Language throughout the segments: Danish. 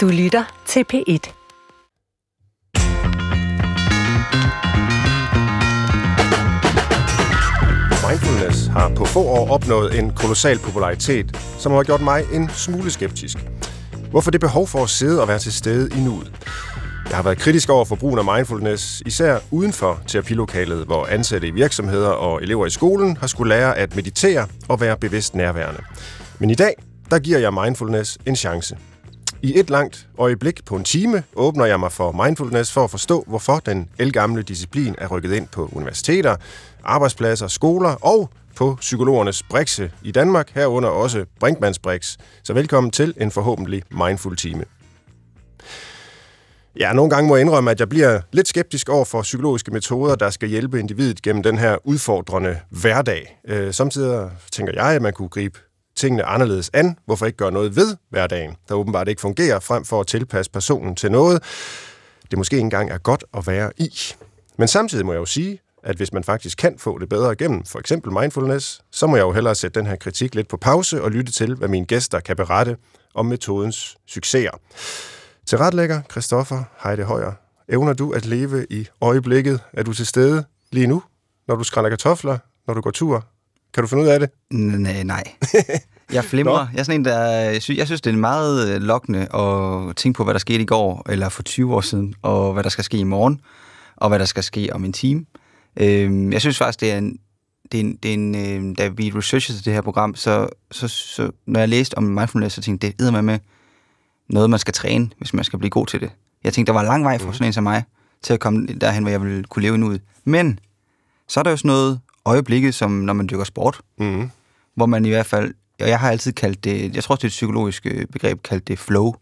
Du lytter til P1. Mindfulness har på få år opnået en kolossal popularitet, som har gjort mig en smule skeptisk. Hvorfor det behov for at sidde og være til stede i nuet? Jeg har været kritisk over for brugen af mindfulness, især uden for terapilokalet, hvor ansatte i virksomheder og elever i skolen har skulle lære at meditere og være bevidst nærværende. Men i dag, der giver jeg mindfulness en chance. I et langt øjeblik på en time åbner jeg mig for mindfulness for at forstå, hvorfor den elgamle disciplin er rykket ind på universiteter, arbejdspladser, skoler og på psykologernes brikse i Danmark, herunder også Brinkmanns Brix. Så velkommen til en forhåbentlig mindful time. Ja, nogle gange må jeg indrømme, at jeg bliver lidt skeptisk over for psykologiske metoder, der skal hjælpe individet gennem den her udfordrende hverdag. Øh, samtidig tænker jeg, at man kunne gribe tingene anderledes an. Hvorfor ikke gøre noget ved hverdagen, der åbenbart ikke fungerer, frem for at tilpasse personen til noget, det måske ikke engang er godt at være i. Men samtidig må jeg jo sige, at hvis man faktisk kan få det bedre igennem, for eksempel mindfulness, så må jeg jo hellere sætte den her kritik lidt på pause og lytte til, hvad mine gæster kan berette om metodens succeser. Til retlægger, Christoffer Heide Højer, evner du at leve i øjeblikket? Er du til stede lige nu, når du skrænder kartofler, når du går tur? Kan du finde ud af det? Nej, nej. Jeg flimrer. Jeg er sådan en, der... Jeg synes, jeg synes, det er meget øh, lokkende at tænke på, hvad der skete i går, eller for 20 år siden, og hvad der skal ske i morgen, og hvad der skal ske om en time. Øhm, jeg synes faktisk, det er en, det er en, det er en øh, da vi researchede det her program, så, så, så når jeg læste om mindfulness, så tænkte jeg, det er med noget, man skal træne, hvis man skal blive god til det. Jeg tænkte, der var lang vej for mm. sådan en som mig, til at komme derhen, hvor jeg ville kunne leve nu. Men så er der jo sådan noget øjeblikket, som når man dykker sport, mm. hvor man i hvert fald, og jeg har altid kaldt det, jeg tror også det er et psykologisk øh, begreb, kaldt det flow.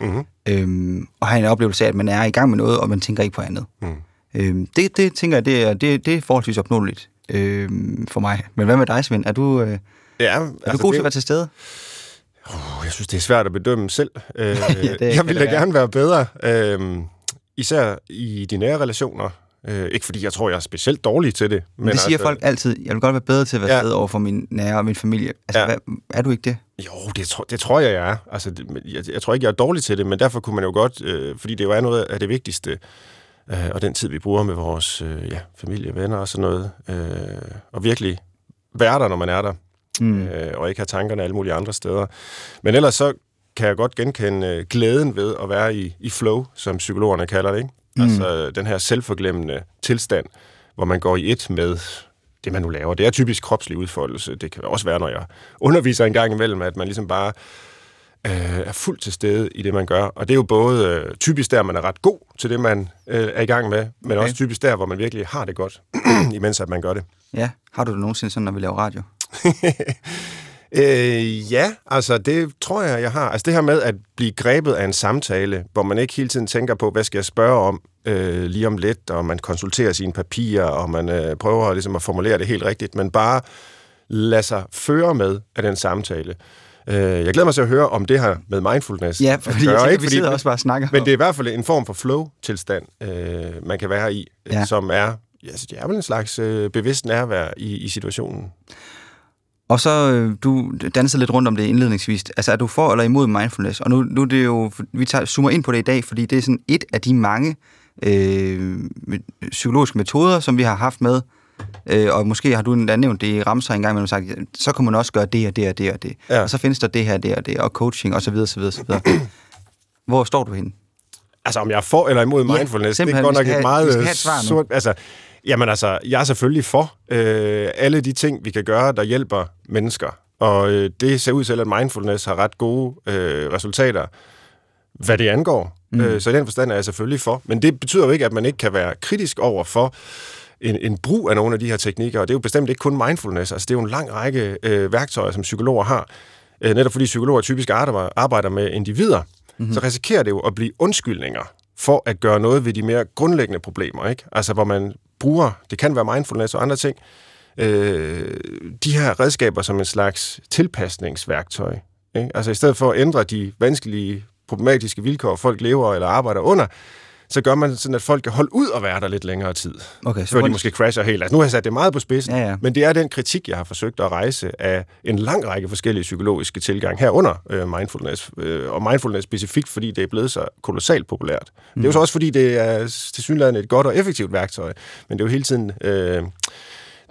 Mm. Øhm, og have en oplevelse af, at man er i gang med noget, og man tænker ikke på andet. Mm. Øhm, det, det tænker jeg, det er, det, det er forholdsvis opnåeligt øhm, for mig. Men hvad med dig, Svend? Er du, øh, ja, er altså du god det... til at være til stede? Oh, jeg synes, det er svært at bedømme selv. Øh, ja, jeg vil da gerne være bedre. Øh, især i de nære relationer. Øh, ikke fordi jeg tror, jeg er specielt dårlig til det. Men det siger altså, folk altid. Jeg vil godt være bedre til at være ja. sted over for min nære og min familie. Altså, ja. hvad, er du ikke det? Jo, det, tro, det tror jeg, jeg er. Altså, det, jeg, jeg tror ikke, jeg er dårlig til det, men derfor kunne man jo godt, øh, fordi det jo er noget af det vigtigste, øh, og den tid, vi bruger med vores øh, ja, familie, venner og sådan noget, øh, og virkelig være der, når man er der, mm. øh, og ikke have tankerne alle mulige andre steder. Men ellers så kan jeg godt genkende øh, glæden ved at være i, i flow, som psykologerne kalder det. Ikke? Mm. Altså den her selvforglemmende tilstand, hvor man går i et med det, man nu laver. Det er typisk kropslig udfoldelse. Det kan også være, når jeg underviser en gang imellem, at man ligesom bare øh, er fuldt til stede i det, man gør. Og det er jo både øh, typisk der, man er ret god til det, man øh, er i gang med, men okay. også typisk der, hvor man virkelig har det godt, imens at man gør det. Ja. Har du det nogensinde sådan, når vi laver radio? øh, ja, altså det tror jeg, jeg har. Altså det her med at blive grebet af en samtale, hvor man ikke hele tiden tænker på, hvad skal jeg spørge om øh, lige om lidt, og man konsulterer sine papirer, og man øh, prøver ligesom at formulere det helt rigtigt, men bare lade sig føre med af den samtale. Øh, jeg glæder mig til at høre om det her med mindfulness. Ja, fordi jeg tænker, ikke, vi sidder også bare og snakker Men det er i hvert fald en form for flow-tilstand, øh, man kan være i, ja. som er, ja, det er vel en slags øh, bevidst nærvær i, i situationen. Og så, øh, du danser lidt rundt om det indledningsvis. Altså, er du for eller imod mindfulness? Og nu, nu er det jo, vi tager, zoomer ind på det i dag, fordi det er sådan et af de mange øh, psykologiske metoder, som vi har haft med. Øh, og måske har du nævnt det i Ramser en gang, men sagt, så kan man også gøre det og det og det og det. Ja. Og så findes der det her, det og det, og coaching og så videre, så videre, så videre. Hvor står du henne? Altså, om jeg er for eller imod mindfulness, ja, det er godt nok et meget sort... Altså, Jamen altså, jeg er selvfølgelig for øh, alle de ting, vi kan gøre, der hjælper mennesker. Og øh, det ser ud til, at mindfulness har ret gode øh, resultater, hvad det angår. Mm. Øh, så i den forstand er jeg selvfølgelig for. Men det betyder jo ikke, at man ikke kan være kritisk over for en, en brug af nogle af de her teknikker. Og det er jo bestemt ikke kun mindfulness. Altså, det er jo en lang række øh, værktøjer, som psykologer har. Øh, netop fordi psykologer typisk arbejder, med individer, mm-hmm. så risikerer det jo at blive undskyldninger for at gøre noget ved de mere grundlæggende problemer. Ikke? Altså, hvor man bruger, det kan være mindfulness og andre ting, øh, de her redskaber som en slags tilpasningsværktøj. Ikke? Altså i stedet for at ændre de vanskelige, problematiske vilkår, folk lever eller arbejder under, så gør man sådan, at folk kan holde ud og være der lidt længere tid, okay, så før de måske crasher helt. Altså, nu har jeg sat det meget på spidsen, ja, ja. men det er den kritik, jeg har forsøgt at rejse af en lang række forskellige psykologiske tilgang herunder øh, mindfulness, øh, og mindfulness specifikt, fordi det er blevet så kolossalt populært. Mm. Det er jo så også, fordi det er til synligheden et godt og effektivt værktøj, men det er jo hele tiden... Øh,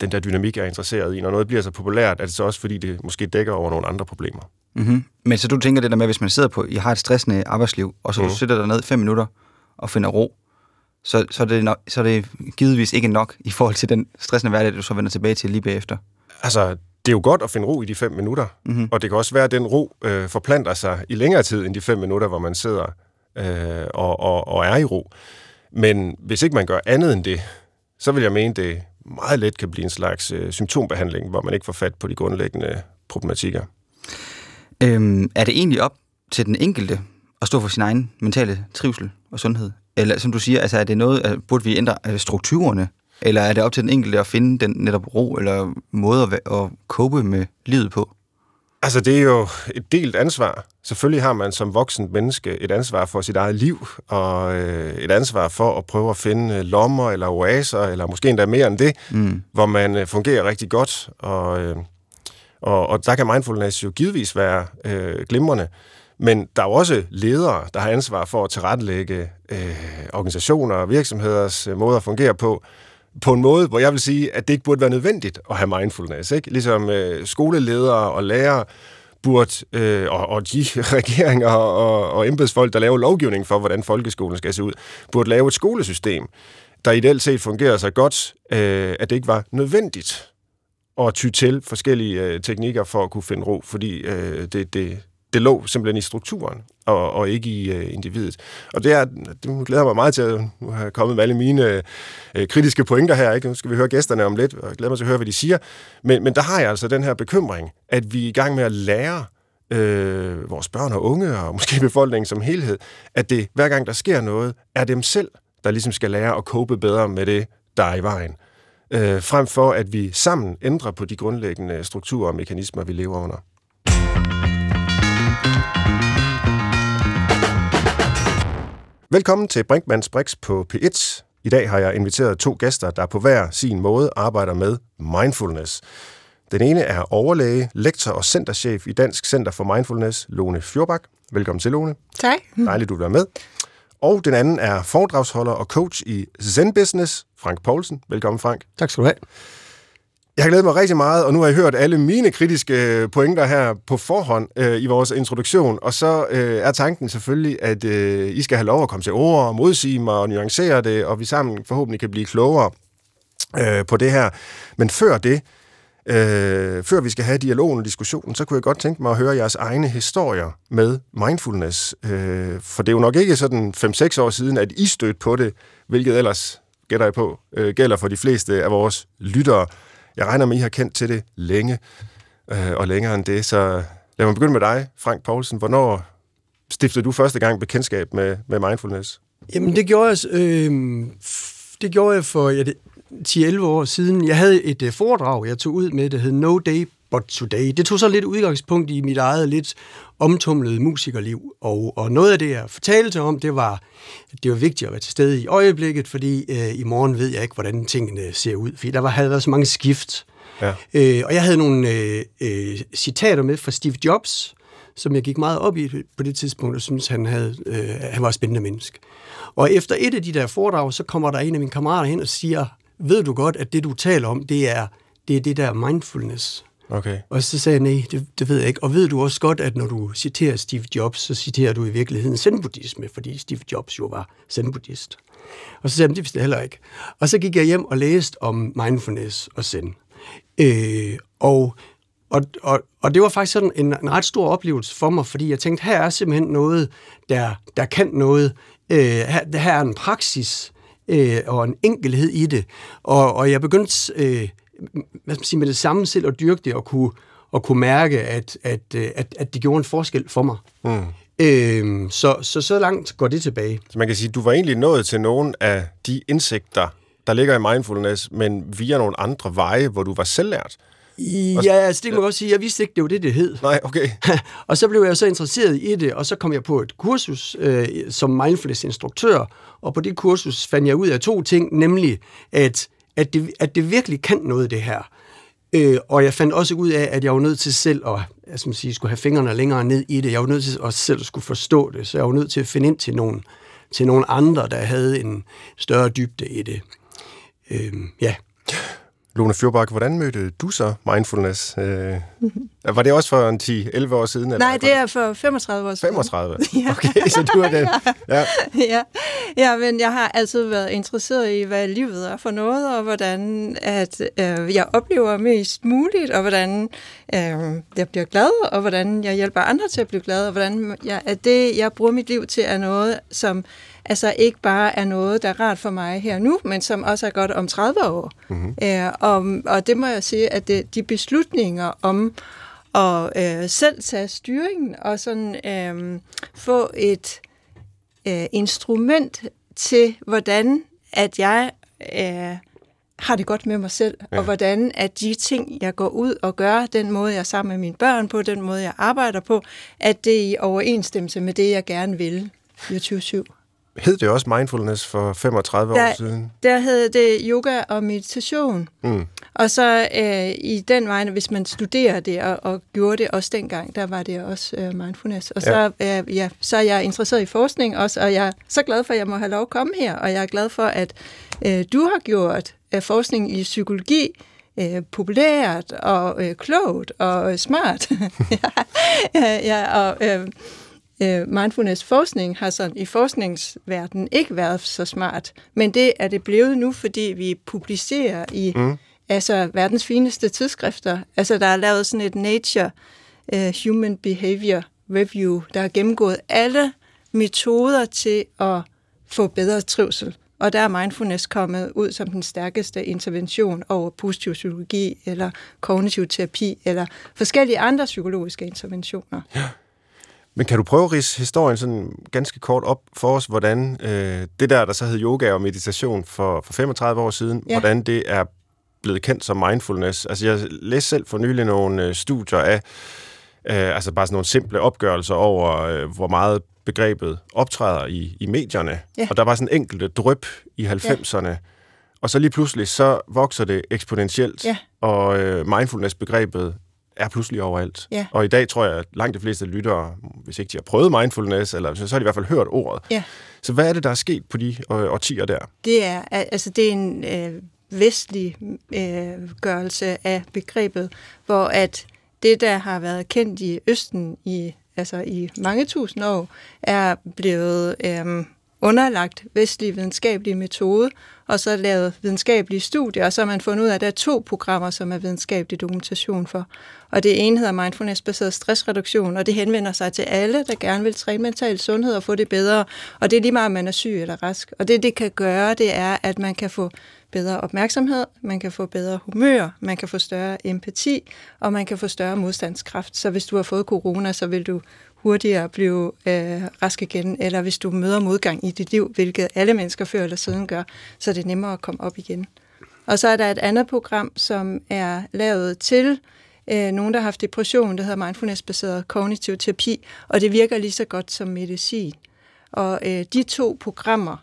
den der dynamik, jeg er interesseret i. Når noget bliver så populært, er det så også, fordi det måske dækker over nogle andre problemer. Mm-hmm. Men så du tænker det der med, hvis man sidder på, I har et stressende arbejdsliv, og så mm. du sidder der ned fem minutter og finder ro, så, så, er det nok, så er det givetvis ikke nok i forhold til den stressende hverdag, du så vender tilbage til lige bagefter. Altså, det er jo godt at finde ro i de fem minutter, mm-hmm. og det kan også være, at den ro øh, forplanter sig i længere tid end de fem minutter, hvor man sidder øh, og, og, og er i ro. Men hvis ikke man gør andet end det, så vil jeg mene, det meget let kan blive en slags øh, symptombehandling, hvor man ikke får fat på de grundlæggende problematikker. Øhm, er det egentlig op til den enkelte at stå for sin egen mentale trivsel og sundhed? Eller som du siger, altså er det noget, burde vi ændre strukturerne? Eller er det op til den enkelte at finde den netop ro eller måde at, at cope med livet på? Altså, det er jo et delt ansvar. Selvfølgelig har man som voksen menneske et ansvar for sit eget liv, og øh, et ansvar for at prøve at finde lommer eller oaser, eller måske endda mere end det, mm. hvor man øh, fungerer rigtig godt. Og, øh, og, og der kan mindfulness jo givetvis være øh, glimrende. Men der er jo også ledere, der har ansvar for at tilrettelægge øh, organisationer og virksomheders øh, måde at fungere på, på en måde, hvor jeg vil sige, at det ikke burde være nødvendigt at have mindfulness. Ikke? Ligesom øh, skoleledere og lærere burde, øh, og, og de regeringer og, og embedsfolk, der laver lovgivning for, hvordan folkeskolen skal se ud, burde lave et skolesystem, der ideelt set fungerer så godt, øh, at det ikke var nødvendigt at ty til forskellige øh, teknikker for at kunne finde ro, fordi øh, det, det, det lå simpelthen i strukturen, og, og ikke i øh, individet. Og det, er, det glæder mig meget til at nu jeg kommet med alle mine øh, kritiske pointer her. Ikke? Nu skal vi høre gæsterne om lidt, og jeg glæder mig til at høre, hvad de siger. Men, men der har jeg altså den her bekymring, at vi er i gang med at lære øh, vores børn og unge, og måske befolkningen som helhed, at det hver gang der sker noget, er dem selv, der ligesom skal lære at cope bedre med det, der er i vejen. Øh, frem for at vi sammen ændrer på de grundlæggende strukturer og mekanismer, vi lever under. Velkommen til Brinkmanns Brix på P1. I dag har jeg inviteret to gæster, der på hver sin måde arbejder med mindfulness. Den ene er overlæge, lektor og centerchef i Dansk Center for Mindfulness, Lone Fjordbak. Velkommen til, Lone. Tak. Dejligt, du vil være med. Og den anden er foredragsholder og coach i Zen Business, Frank Poulsen. Velkommen, Frank. Tak skal du have. Jeg har glædet mig rigtig meget, og nu har jeg hørt alle mine kritiske øh, pointer her på forhånd øh, i vores introduktion, og så øh, er tanken selvfølgelig, at øh, I skal have lov at komme til ord og modsige mig og nuancere det, og vi sammen forhåbentlig kan blive klogere øh, på det her. Men før det, øh, før vi skal have dialogen og diskussionen, så kunne jeg godt tænke mig at høre jeres egne historier med mindfulness. Øh, for det er jo nok ikke sådan 5-6 år siden, at I stødte på det, hvilket ellers, gætter jeg på, øh, gælder for de fleste af vores lyttere. Jeg regner med, at I har kendt til det længe, øh, og længere end det. Så lad mig begynde med dig, Frank Poulsen. Hvornår stiftede du første gang bekendtskab med, med mindfulness? Jamen, det gjorde jeg, øh, det gjorde jeg for ja, 10-11 år siden. Jeg havde et øh, foredrag, jeg tog ud med, der hed No Day But Today. Det tog så lidt udgangspunkt i mit eget lidt omtumlede musikerliv, og, og noget af det, jeg fortalte om, det var, at det var vigtigt at være til stede i øjeblikket, fordi øh, i morgen ved jeg ikke, hvordan tingene ser ud, fordi der var, havde været så mange skift. Ja. Øh, og jeg havde nogle øh, øh, citater med fra Steve Jobs, som jeg gik meget op i på det tidspunkt, og synes han, havde, øh, han var et spændende menneske. Og efter et af de der foredrag, så kommer der en af mine kammerater hen og siger, ved du godt, at det du taler om, det er det, er det der mindfulness. Okay. Og så sagde jeg, nej, det, det ved jeg ikke. Og ved du også godt, at når du citerer Steve Jobs, så citerer du i virkeligheden zen-buddhisme, fordi Steve Jobs jo var zen-buddhist. Og så sagde jeg, det vidste jeg heller ikke. Og så gik jeg hjem og læste om mindfulness og zen. Øh, og, og, og, og det var faktisk sådan en, en ret stor oplevelse for mig, fordi jeg tænkte, her er simpelthen noget, der, der kan noget. Øh, her, her er en praksis øh, og en enkelhed i det. Og, og jeg begyndte... Øh, hvad skal man sige, med det samme selv at dyrke det og kunne, og kunne mærke, at, at, øh, at, at det gjorde en forskel for mig. Mm. Øhm, så, så så langt går det tilbage. Så man kan sige, at du var egentlig nået til nogle af de indsigter, der ligger i mindfulness, men via nogle andre veje, hvor du var selvlært. Ja, altså det kan man godt sige. Jeg vidste ikke, det var det, det hed. Nej, okay. og så blev jeg så interesseret i det, og så kom jeg på et kursus øh, som mindfulness-instruktør, og på det kursus fandt jeg ud af to ting, nemlig at, at, det, at det virkelig kan noget, det her. Øh, og jeg fandt også ud af, at jeg var nødt til selv at altså, sige, skulle have fingrene længere ned i det. Jeg var nødt til at selv skulle forstå det, så jeg var nødt til at finde ind til nogen, til nogen andre, der havde en større dybde i det. Øh, ja. Lone Fjordbak, hvordan mødte du så mindfulness? Øh, var det også for en 10-11 år siden? Eller? Nej, det er for 35 år siden. 35? Ja. Okay, så du er den. Ja. ja. ja, men jeg har altid været interesseret i, hvad livet er for noget, og hvordan at, øh, jeg oplever mest muligt, og hvordan øh, jeg bliver glad, og hvordan jeg hjælper andre til at blive glad, og hvordan jeg, at det, jeg bruger mit liv til, er noget, som altså ikke bare er noget, der er rart for mig her nu, men som også er godt om 30 år. Mm-hmm. Øh, og, og det må jeg sige, at det, de beslutninger om at øh, selv tage styringen og sådan øh, få et øh, instrument til, hvordan at jeg øh, har det godt med mig selv, ja. og hvordan at de ting, jeg går ud og gør, den måde, jeg er sammen med mine børn på, den måde, jeg arbejder på, at det er i overensstemmelse med det, jeg gerne vil 24-7 hed det også mindfulness for 35 der, år siden? Der hed det yoga og meditation. Mm. Og så øh, i den vej, hvis man studerer det og, og gjorde det også dengang, der var det også øh, mindfulness. Og så, ja. Øh, ja, så er jeg interesseret i forskning også, og jeg er så glad for, at jeg må have lov at komme her, og jeg er glad for, at øh, du har gjort øh, forskning i psykologi øh, populært og øh, klogt og øh, smart. ja, ja, og... Øh, øh, mindfulness-forskning har sådan i forskningsverdenen ikke været så smart, men det er det blevet nu, fordi vi publicerer i mm. altså verdens fineste tidsskrifter. Altså der er lavet sådan et Nature uh, Human Behavior Review, der har gennemgået alle metoder til at få bedre trivsel. Og der er mindfulness kommet ud som den stærkeste intervention over positiv psykologi, eller kognitiv terapi, eller forskellige andre psykologiske interventioner. Ja. Men kan du prøve at rise historien sådan ganske kort op for os, hvordan øh, det der, der så hed yoga og meditation for, for 35 år siden, ja. hvordan det er blevet kendt som mindfulness? Altså jeg læste selv for nylig nogle øh, studier af, øh, altså bare sådan nogle simple opgørelser over, øh, hvor meget begrebet optræder i, i medierne. Ja. Og der var sådan en enkelte drøb i 90'erne. Ja. Og så lige pludselig, så vokser det eksponentielt, ja. og øh, mindfulness-begrebet er pludselig overalt. Ja. Og i dag tror jeg, at langt de fleste lyttere, hvis ikke de har prøvet mindfulness, eller så har de i hvert fald hørt ordet. Ja. Så hvad er det, der er sket på de årtier der? Det er, altså, det er en øh, vestlig øh, gørelse af begrebet, hvor at det, der har været kendt i Østen i, altså i mange tusind år, er blevet øh, underlagt vestlig videnskabelig metode, og så lavet videnskabelige studier, og så har man fundet ud af, at der er to programmer, som er videnskabelig dokumentation for. Og det ene hedder mindfulness-baseret stressreduktion, og det henvender sig til alle, der gerne vil træne mental sundhed og få det bedre. Og det er lige meget, om man er syg eller rask. Og det, det kan gøre, det er, at man kan få bedre opmærksomhed, man kan få bedre humør, man kan få større empati, og man kan få større modstandskraft. Så hvis du har fået corona, så vil du hurtigere blive øh, rask igen, eller hvis du møder modgang i dit liv, hvilket alle mennesker før eller siden gør, så er det nemmere at komme op igen. Og så er der et andet program, som er lavet til øh, nogen, der har haft depression, der hedder mindfulness-baseret kognitiv terapi, og det virker lige så godt som medicin. Og øh, de to programmer,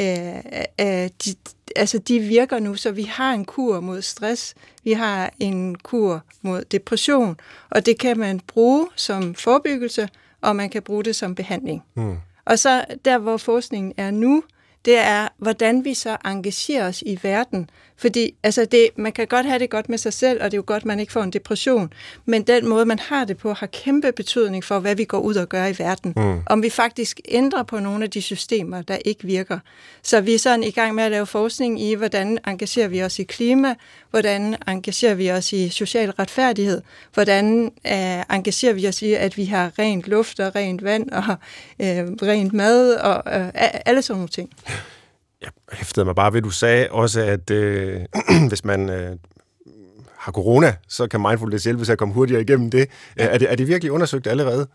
øh, øh, de, altså de virker nu, så vi har en kur mod stress, vi har en kur mod depression, og det kan man bruge som forebyggelse, og man kan bruge det som behandling. Mm. Og så der, hvor forskningen er nu, det er, hvordan vi så engagerer os i verden. Fordi altså det, man kan godt have det godt med sig selv, og det er jo godt, at man ikke får en depression. Men den måde, man har det på, har kæmpe betydning for, hvad vi går ud og gør i verden. Mm. Om vi faktisk ændrer på nogle af de systemer, der ikke virker. Så vi er sådan i gang med at lave forskning i, hvordan engagerer vi os i klima, hvordan engagerer vi os i social retfærdighed, hvordan øh, engagerer vi os i, at vi har rent luft og rent vand og øh, rent mad og øh, alle sådan nogle ting jeg hæftede mig bare ved, du sagde også, at øh, hvis man øh, har corona, så kan mindfulness hjælpe til at komme hurtigere igennem det. Ja. Er, det er det virkelig undersøgt allerede?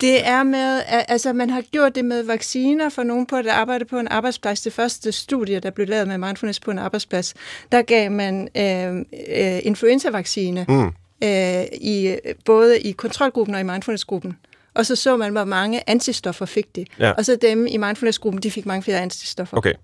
Det er med, altså man har gjort det med vacciner for nogen på at arbejde på en arbejdsplads. Det første studie, der blev lavet med mindfulness på en arbejdsplads, der gav man øh, øh, influenza-vaccine, mm. øh, i, både i kontrolgruppen og i mindfulness-gruppen. Og så så man, hvor mange antistoffer fik det. Ja. Og så dem i mindfulness-gruppen, de fik mange flere antistoffer. Okay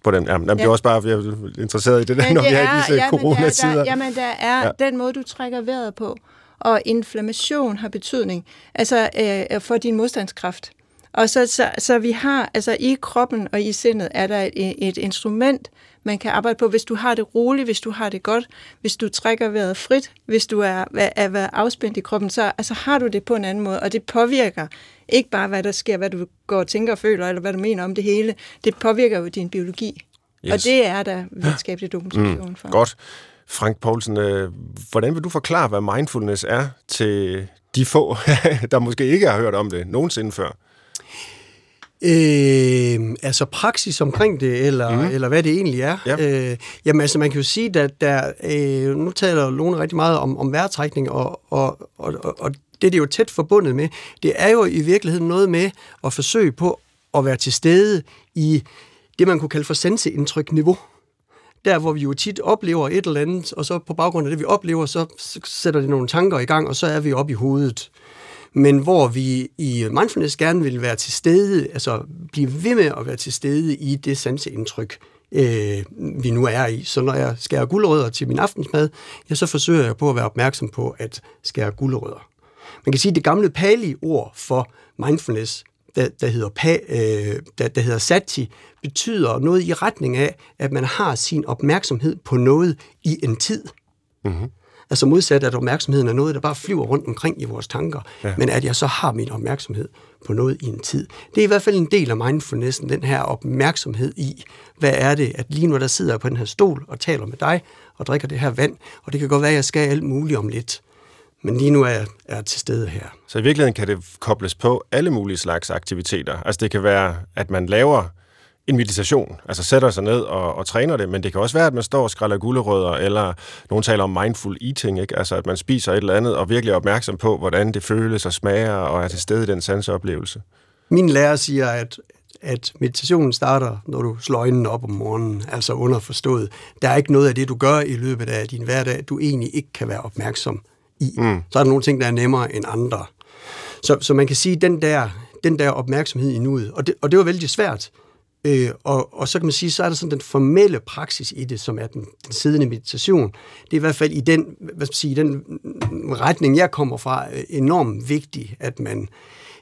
på den. Jamen, jamen, ja. Det er også bare, jeg er interesseret i det der, når det vi har i disse ja, coronatider. Der, jamen, der er ja. den måde, du trækker vejret på, og inflammation har betydning altså øh, for din modstandskraft. Og så, så, så vi har, altså i kroppen og i sindet er der et, et instrument, man kan arbejde på, hvis du har det roligt, hvis du har det godt, hvis du trækker vejret frit, hvis du er, er, er afspændt i kroppen, så altså, har du det på en anden måde, og det påvirker ikke bare, hvad der sker, hvad du går og tænker og føler, eller hvad du mener om det hele, det påvirker jo din biologi. Yes. Og det er der videnskabelig dokumentation mm, for. Godt. Frank Poulsen, øh, hvordan vil du forklare, hvad mindfulness er til de få, der måske ikke har hørt om det nogensinde før? Øh, altså praksis omkring det, eller, mm. eller hvad det egentlig er. Ja. Øh, jamen altså, man kan jo sige, at der, øh, nu taler Lone rigtig meget om, om vejrtrækning, og, og, og, og det er det jo tæt forbundet med. Det er jo i virkeligheden noget med at forsøge på at være til stede i det, man kunne kalde for senseindtryk-niveau der hvor vi jo tit oplever et eller andet, og så på baggrund af det, vi oplever, så sætter det nogle tanker i gang, og så er vi oppe i hovedet. Men hvor vi i mindfulness gerne vil være til stede, altså blive ved med at være til stede i det sanseindtryk, øh, vi nu er i. Så når jeg skærer guldrødder til min aftensmad, ja, så forsøger jeg på at være opmærksom på at skære guldrødder. Man kan sige, at det gamle pali-ord for mindfulness, der, der, hedder, pa, øh, der, der hedder sati, betyder noget i retning af, at man har sin opmærksomhed på noget i en tid. Mm-hmm. Altså modsat, at opmærksomheden er noget, der bare flyver rundt omkring i vores tanker, ja. men at jeg så har min opmærksomhed på noget i en tid. Det er i hvert fald en del af mindfulnessen, den her opmærksomhed i, hvad er det, at lige nu der sidder jeg på den her stol og taler med dig og drikker det her vand, og det kan godt være, at jeg skal alt muligt om lidt. Men lige nu er jeg, er jeg til stede her. Så i virkeligheden kan det kobles på alle mulige slags aktiviteter. Altså det kan være, at man laver en meditation, altså sætter sig ned og, og træner det, men det kan også være, at man står og skræller gulerødder, eller nogen taler om mindful eating, ikke? altså at man spiser et eller andet og virkelig er opmærksom på, hvordan det føles og smager, og er til stede i den sanseoplevelse. Min lærer siger, at at meditationen starter, når du slår øjnene op om morgenen, altså underforstået. Der er ikke noget af det, du gør i løbet af din hverdag, du egentlig ikke kan være opmærksom i. Mm. Så er der nogle ting, der er nemmere end andre. Så, så man kan sige, den der, den der opmærksomhed i nuet, og det, og det var vældig svært, Øh, og, og så kan man sige, så er der sådan den formelle praksis i det, som er den, den siddende meditation. Det er i hvert fald i den, hvad skal man sige, den retning, jeg kommer fra, øh, enormt vigtigt, at man,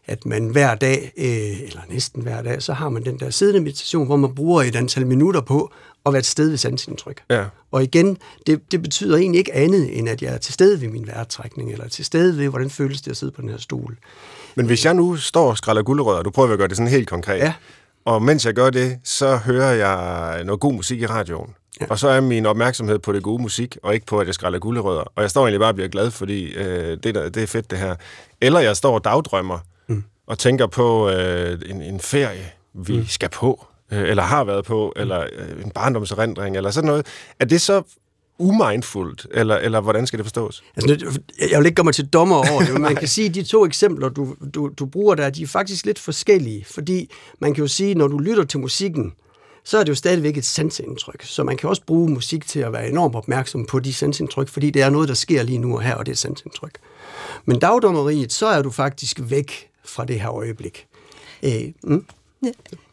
at man hver dag, øh, eller næsten hver dag, så har man den der siddende meditation, hvor man bruger et antal minutter på at være til stede ved sansindtryk. Ja. Og igen, det, det betyder egentlig ikke andet, end at jeg er til stede ved min vejrtrækning, eller til stede ved, hvordan føles det at sidde på den her stol. Men hvis jeg nu står og skræller guldrødder, du prøver at gøre det sådan helt konkret, ja. Og mens jeg gør det, så hører jeg noget god musik i radioen. Ja. Og så er min opmærksomhed på det gode musik, og ikke på, at jeg skræller gulerødder. Og jeg står egentlig bare og bliver glad, fordi øh, det, der, det er fedt, det her. Eller jeg står og dagdrømmer, mm. og tænker på øh, en, en ferie, vi mm. skal på, øh, eller har været på, eller øh, en barndomserindring, eller sådan noget. Er det så umindfuldt, eller, eller hvordan skal det forstås? Altså, jeg vil ikke gøre mig til dommer over det, men man kan sige, at de to eksempler, du, du, du bruger der, de er faktisk lidt forskellige, fordi man kan jo sige, når du lytter til musikken, så er det jo stadigvæk et sansindtryk. Så man kan også bruge musik til at være enormt opmærksom på de sansindtryk, fordi det er noget, der sker lige nu og her, og det er sansindtryk. Men dagdommeriet, så er du faktisk væk fra det her øjeblik. Øh, mm?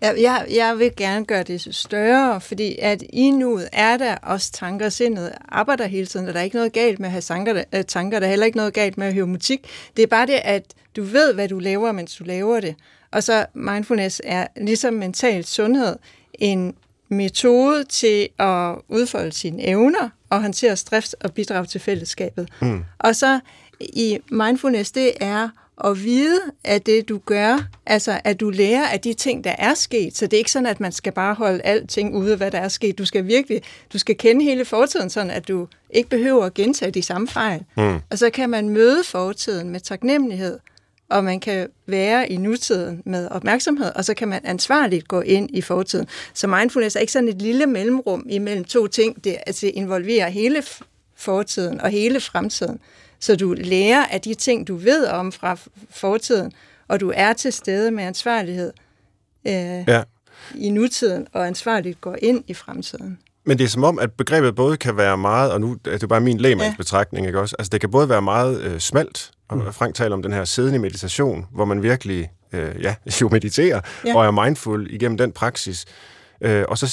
Jeg, jeg, vil gerne gøre det større, fordi at i nuet er der også tanker, og sindet arbejder hele tiden, og der er ikke noget galt med at have tanker, øh, tanker, der er heller ikke noget galt med at høre musik. Det er bare det, at du ved, hvad du laver, mens du laver det. Og så mindfulness er ligesom mental sundhed en metode til at udfolde sine evner og håndtere stress og bidrage til fællesskabet. Mm. Og så i mindfulness, det er at vide, at det du gør, altså at du lærer af de ting, der er sket. Så det er ikke sådan, at man skal bare holde alting ude, hvad der er sket. Du skal virkelig, du skal kende hele fortiden, sådan at du ikke behøver at gentage de samme fejl. Mm. Og så kan man møde fortiden med taknemmelighed, og man kan være i nutiden med opmærksomhed, og så kan man ansvarligt gå ind i fortiden. Så mindfulness er ikke sådan et lille mellemrum imellem to ting. Det altså, involverer hele fortiden og hele fremtiden. Så du lærer af de ting, du ved om fra fortiden, og du er til stede med ansvarlighed øh, ja. i nutiden, og ansvarligt går ind i fremtiden. Men det er som om, at begrebet både kan være meget, og nu er det bare min lægemandsbetragtning, ikke også? Altså det kan både være meget øh, smalt, og mm. Frank taler om den her siddende meditation, hvor man virkelig øh, ja, jo mediterer ja. og er mindful igennem den praksis. Øh, og så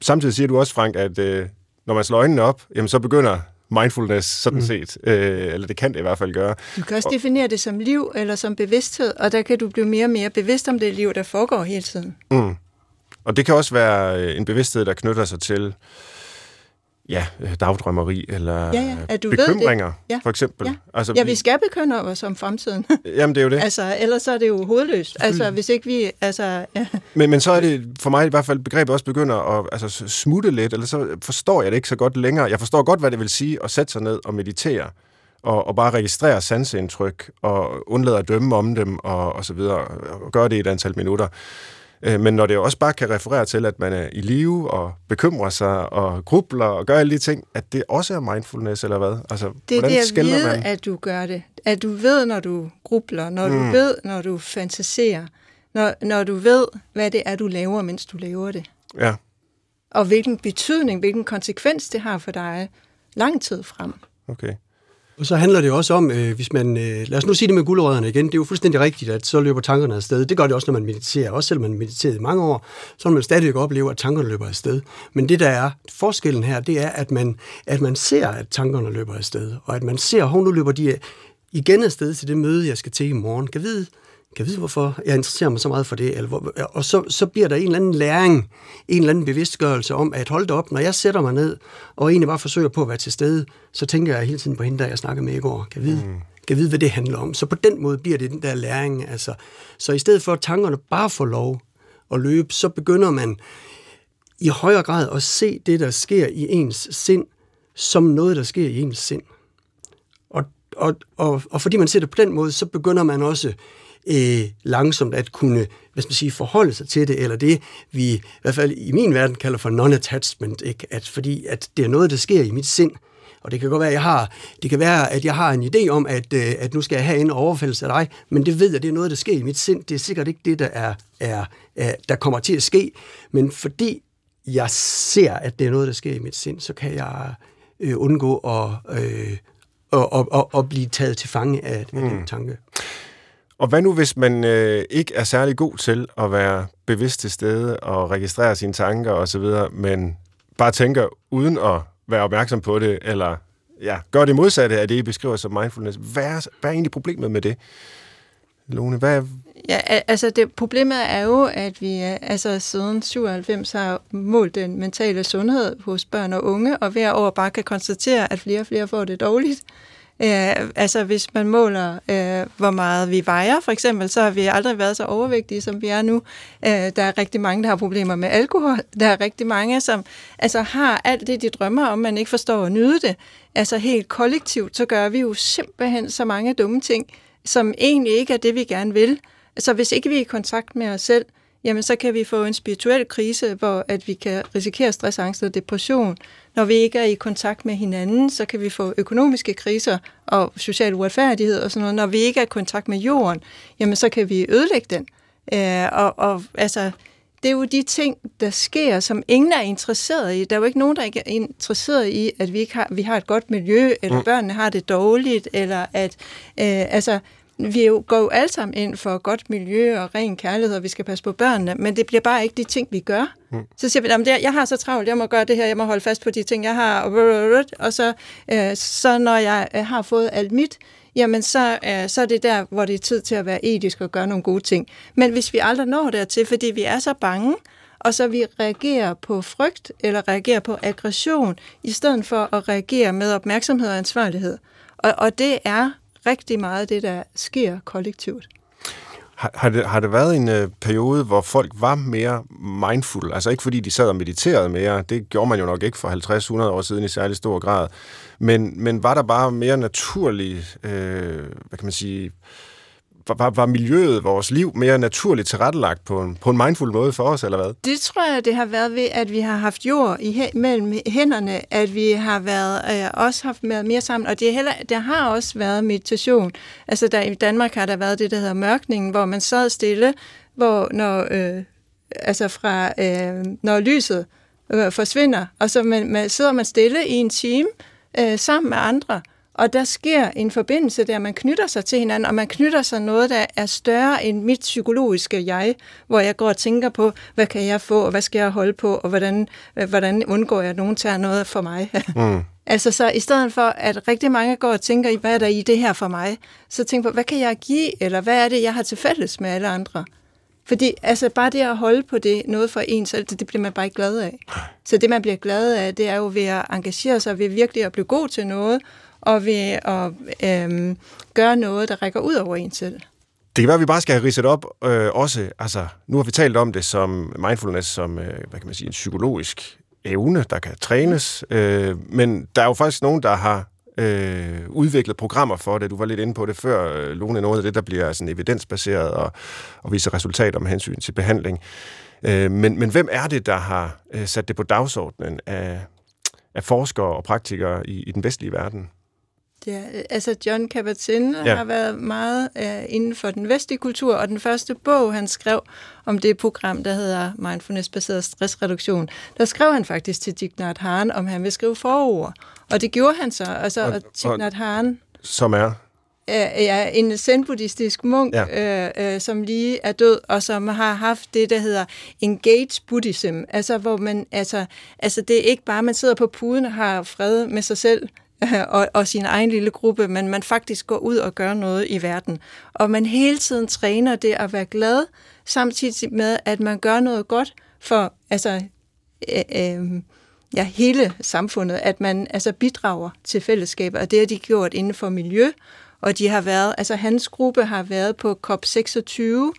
samtidig siger du også, Frank, at øh, når man slår øjnene op, jamen så begynder mindfulness, sådan mm. set. Øh, eller det kan det i hvert fald gøre. Du kan også og, definere det som liv eller som bevidsthed, og der kan du blive mere og mere bevidst om det liv, der foregår hele tiden. Mm. Og det kan også være øh, en bevidsthed, der knytter sig til ja, øh, dagdrømmeri eller ja, ja. At du bekymringer, ved det. Ja. for eksempel. Ja. Altså, ja, vi skal bekymre os om fremtiden. Jamen, det er jo det. Altså, ellers er det jo hovedløst. Altså, hvis ikke vi... Altså, ja. men, men så er det for mig i hvert fald, begrebet også begynder at altså, smutte lidt, eller så forstår jeg det ikke så godt længere. Jeg forstår godt, hvad det vil sige at sætte sig ned og meditere, og, og bare registrere sanseindtryk, og undlade at dømme om dem, og, og så videre, og gøre det i et antal minutter. Øh, men når det også bare kan referere til, at man er i live og bekymrer sig og grubler og gør alle de ting, at det også er mindfulness, eller hvad? Altså, det er det at vide, man? at du gør det. At du ved, når du grubler, når mm. du ved, når du fantaserer, når, når du ved, hvad det er, du laver, mens du laver det. Ja. Og hvilken betydning, hvilken konsekvens det har for dig lang tid frem. Okay. Og så handler det også om, øh, hvis man, øh, lad os nu sige det med guldrødderne igen, det er jo fuldstændig rigtigt, at så løber tankerne afsted. Det gør det også, når man mediterer. Også selvom man mediterer i mange år, så vil man stadigvæk opleve, at tankerne løber afsted. Men det der er forskellen her, det er, at man, at man ser, at tankerne løber afsted. Og at man ser, hvor nu løber de igen afsted til det møde, jeg skal til i morgen. Kan vide, kan vide, hvorfor jeg interesserer mig så meget for det? Eller hvor, og så, så bliver der en eller anden læring, en eller anden bevidstgørelse om, at hold op, når jeg sætter mig ned, og egentlig bare forsøger på at være til stede, så tænker jeg hele tiden på hende, der jeg snakker med i går. Kan vide, mm. kan vide, hvad det handler om. Så på den måde bliver det den der læring. Altså. Så i stedet for, at tankerne bare får lov at løbe, så begynder man i højere grad at se det, der sker i ens sind, som noget, der sker i ens sind. Og, og, og, og fordi man ser det på den måde, så begynder man også øh, langsomt at kunne hvad skal man sige, forholde sig til det, eller det, vi i hvert fald i min verden kalder for non-attachment, ikke? At, fordi at det er noget, der sker i mit sind, og det kan godt være, at jeg har, det kan være, at jeg har en idé om, at, øh, at nu skal jeg have en overfældelse af dig, men det ved jeg, det er noget, der sker i mit sind. Det er sikkert ikke det, der, er, er, er, der kommer til at ske, men fordi jeg ser, at det er noget, der sker i mit sind, så kan jeg øh, undgå at, øh, at, at, at, at blive taget til fange af, af mm. den tanke. Og hvad nu, hvis man øh, ikke er særlig god til at være bevidst til stede og registrere sine tanker osv., men bare tænker uden at være opmærksom på det, eller ja, gør det modsatte af det, I beskriver som mindfulness. Hvad er, hvad er egentlig problemet med det? Lone, hvad, Ja, altså det, problemet er jo, at vi øh, altså siden 97 har målt den mentale sundhed hos børn og unge, og hver år bare kan konstatere, at flere og flere får det dårligt. Øh, altså hvis man måler, øh, hvor meget vi vejer, for eksempel, så har vi aldrig været så overvægtige, som vi er nu. Øh, der er rigtig mange, der har problemer med alkohol. Der er rigtig mange, som altså, har alt det, de drømmer om, man ikke forstår at nyde det. Altså helt kollektivt, så gør vi jo simpelthen så mange dumme ting, som egentlig ikke er det, vi gerne vil. Så hvis ikke vi er i kontakt med os selv, jamen så kan vi få en spirituel krise, hvor at vi kan risikere stress, angst og depression. Når vi ikke er i kontakt med hinanden, så kan vi få økonomiske kriser og social uretfærdighed og sådan noget. Når vi ikke er i kontakt med jorden, jamen så kan vi ødelægge den. Øh, og, og altså, det er jo de ting, der sker, som ingen er interesseret i. Der er jo ikke nogen, der ikke er interesseret i, at vi ikke har, vi har et godt miljø, eller mm. børnene har det dårligt, eller at øh, altså, vi jo, går jo alle sammen ind for godt miljø og ren kærlighed, og vi skal passe på børnene, men det bliver bare ikke de ting, vi gør. Mm. Så siger vi, at jeg har så travlt, jeg må gøre det her, jeg må holde fast på de ting, jeg har, og så, øh, så når jeg øh, har fået alt mit, jamen så, øh, så er det der, hvor det er tid til at være etisk og gøre nogle gode ting. Men hvis vi aldrig når dertil, fordi vi er så bange, og så vi reagerer på frygt eller reagerer på aggression, i stedet for at reagere med opmærksomhed og ansvarlighed. Og, og det er rigtig meget det, der sker kollektivt. Har, har, det, har det været en øh, periode, hvor folk var mere mindful? Altså ikke fordi de sad og mediterede mere, det gjorde man jo nok ikke for 50-100 år siden i særlig stor grad, men, men var der bare mere naturlig, øh, hvad kan man sige, var, var miljøet, vores liv, mere naturligt tilrettelagt på en, på en mindful måde for os, eller hvad? Det tror jeg, det har været ved, at vi har haft jord i, mellem hænderne, at vi har været, øh, også haft været mere sammen, og det, er heller, der har også været meditation. Altså der, i Danmark har der været det, der hedder mørkningen, hvor man sad stille, hvor når, øh, altså fra, øh, når lyset øh, forsvinder, og så man, man, sidder man stille i en time øh, sammen med andre, og der sker en forbindelse der, man knytter sig til hinanden, og man knytter sig noget, der er større end mit psykologiske jeg, hvor jeg går og tænker på, hvad kan jeg få, og hvad skal jeg holde på, og hvordan, øh, hvordan undgår jeg, at nogen tager noget for mig. Mm. altså så i stedet for, at rigtig mange går og tænker i, hvad er der i det her for mig, så tænker på, hvad kan jeg give, eller hvad er det, jeg har til fælles med alle andre? Fordi altså, bare det at holde på det, noget for en selv, det, det bliver man bare ikke glad af. Så det, man bliver glad af, det er jo ved at engagere sig, ved virkelig at blive god til noget, og ved at øh, gøre noget, der rækker ud over en selv. Det kan være, at vi bare skal have ridset op øh, også. Altså, nu har vi talt om det som mindfulness, som øh, hvad kan man sige, en psykologisk evne, der kan trænes. Øh, men der er jo faktisk nogen, der har øh, udviklet programmer for det. Du var lidt inde på det før, øh, Lone, noget af det, der bliver sådan evidensbaseret og, og viser resultater med hensyn til behandling. Øh, men, men hvem er det, der har øh, sat det på dagsordenen af, af forskere og praktikere i, i den vestlige verden? Ja, altså John Kabat-Zinn ja. har været meget uh, inden for den vestlige kultur, og den første bog, han skrev om det program, der hedder Mindfulness-baseret stressreduktion, der skrev han faktisk til Thich Nhat Hanh, om han vil skrive forord. Og det gjorde han så. Altså, og, og Thich Nhat Hanh... Som er? Ja, en zen-buddhistisk munk, ja. øh, øh, som lige er død, og som har haft det, der hedder engage buddhism, altså hvor man, altså, altså det er ikke bare, man sidder på puden og har fred med sig selv, og, og sin egen lille gruppe, men man faktisk går ud og gør noget i verden. Og man hele tiden træner det at være glad, samtidig med, at man gør noget godt for altså, øh, øh, ja, hele samfundet, at man altså, bidrager til fællesskabet, og det har de gjort inden for miljø, og de har været, altså hans gruppe har været på COP26,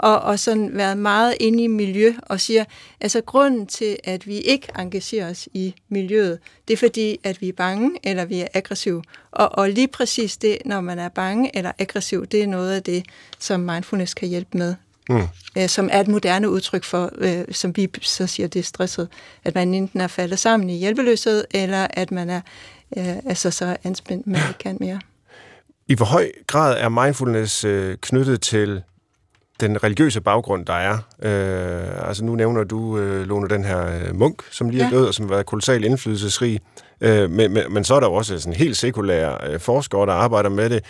og, og sådan været meget inde i miljø og siger, altså grunden til, at vi ikke engagerer os i miljøet, det er fordi, at vi er bange eller vi er aggressive. Og, og lige præcis det, når man er bange eller aggressiv, det er noget af det, som mindfulness kan hjælpe med. Mm. Øh, som er et moderne udtryk for, øh, som vi så siger, det er stresset, at man enten er faldet sammen i hjælpeløshed, eller at man er øh, altså så anspændt, man ikke kan mere. I hvor høj grad er mindfulness øh, knyttet til den religiøse baggrund, der er. Øh, altså nu nævner du, øh, Lone, den her øh, munk, som lige er død, og som har været kolossalt indflydelsesrig. Øh, men, men, men så er der jo også sådan helt sekulære øh, forskere, der arbejder med det.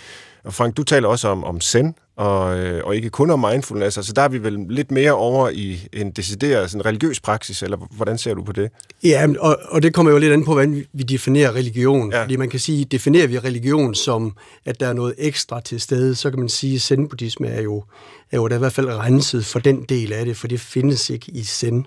Og Frank, du taler også om, om zen, og, øh, og ikke kun om mindfulness. Altså der er vi vel lidt mere over i en decideret sådan religiøs praksis, eller hvordan ser du på det? Ja, og, og det kommer jo lidt an på, hvordan vi definerer religion. Ja. Fordi man kan sige, definerer vi religion som, at der er noget ekstra til stede, så kan man sige, at zen-buddhisme er jo, er jo da i hvert fald renset for den del af det, for det findes ikke i zen.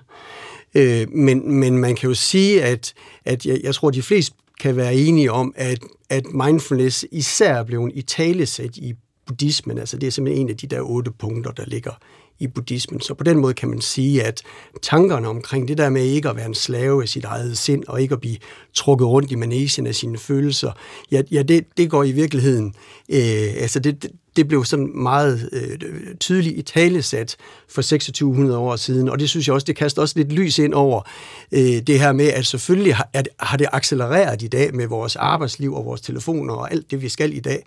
Øh, men, men man kan jo sige, at, at jeg, jeg tror, at de fleste kan være enige om, at, at mindfulness især er blevet i talesæt i buddhismen. Altså det er simpelthen en af de der otte punkter, der ligger i buddhismen. Så på den måde kan man sige, at tankerne omkring det der med ikke at være en slave af sit eget sind, og ikke at blive trukket rundt i manesien af sine følelser, ja, ja det, det går i virkeligheden, øh, altså det, det blev sådan meget øh, tydeligt i talesat for 2600 år siden, og det synes jeg også, det kaster også lidt lys ind over øh, det her med, at selvfølgelig har, at, har det accelereret i dag med vores arbejdsliv og vores telefoner og alt det, vi skal i dag,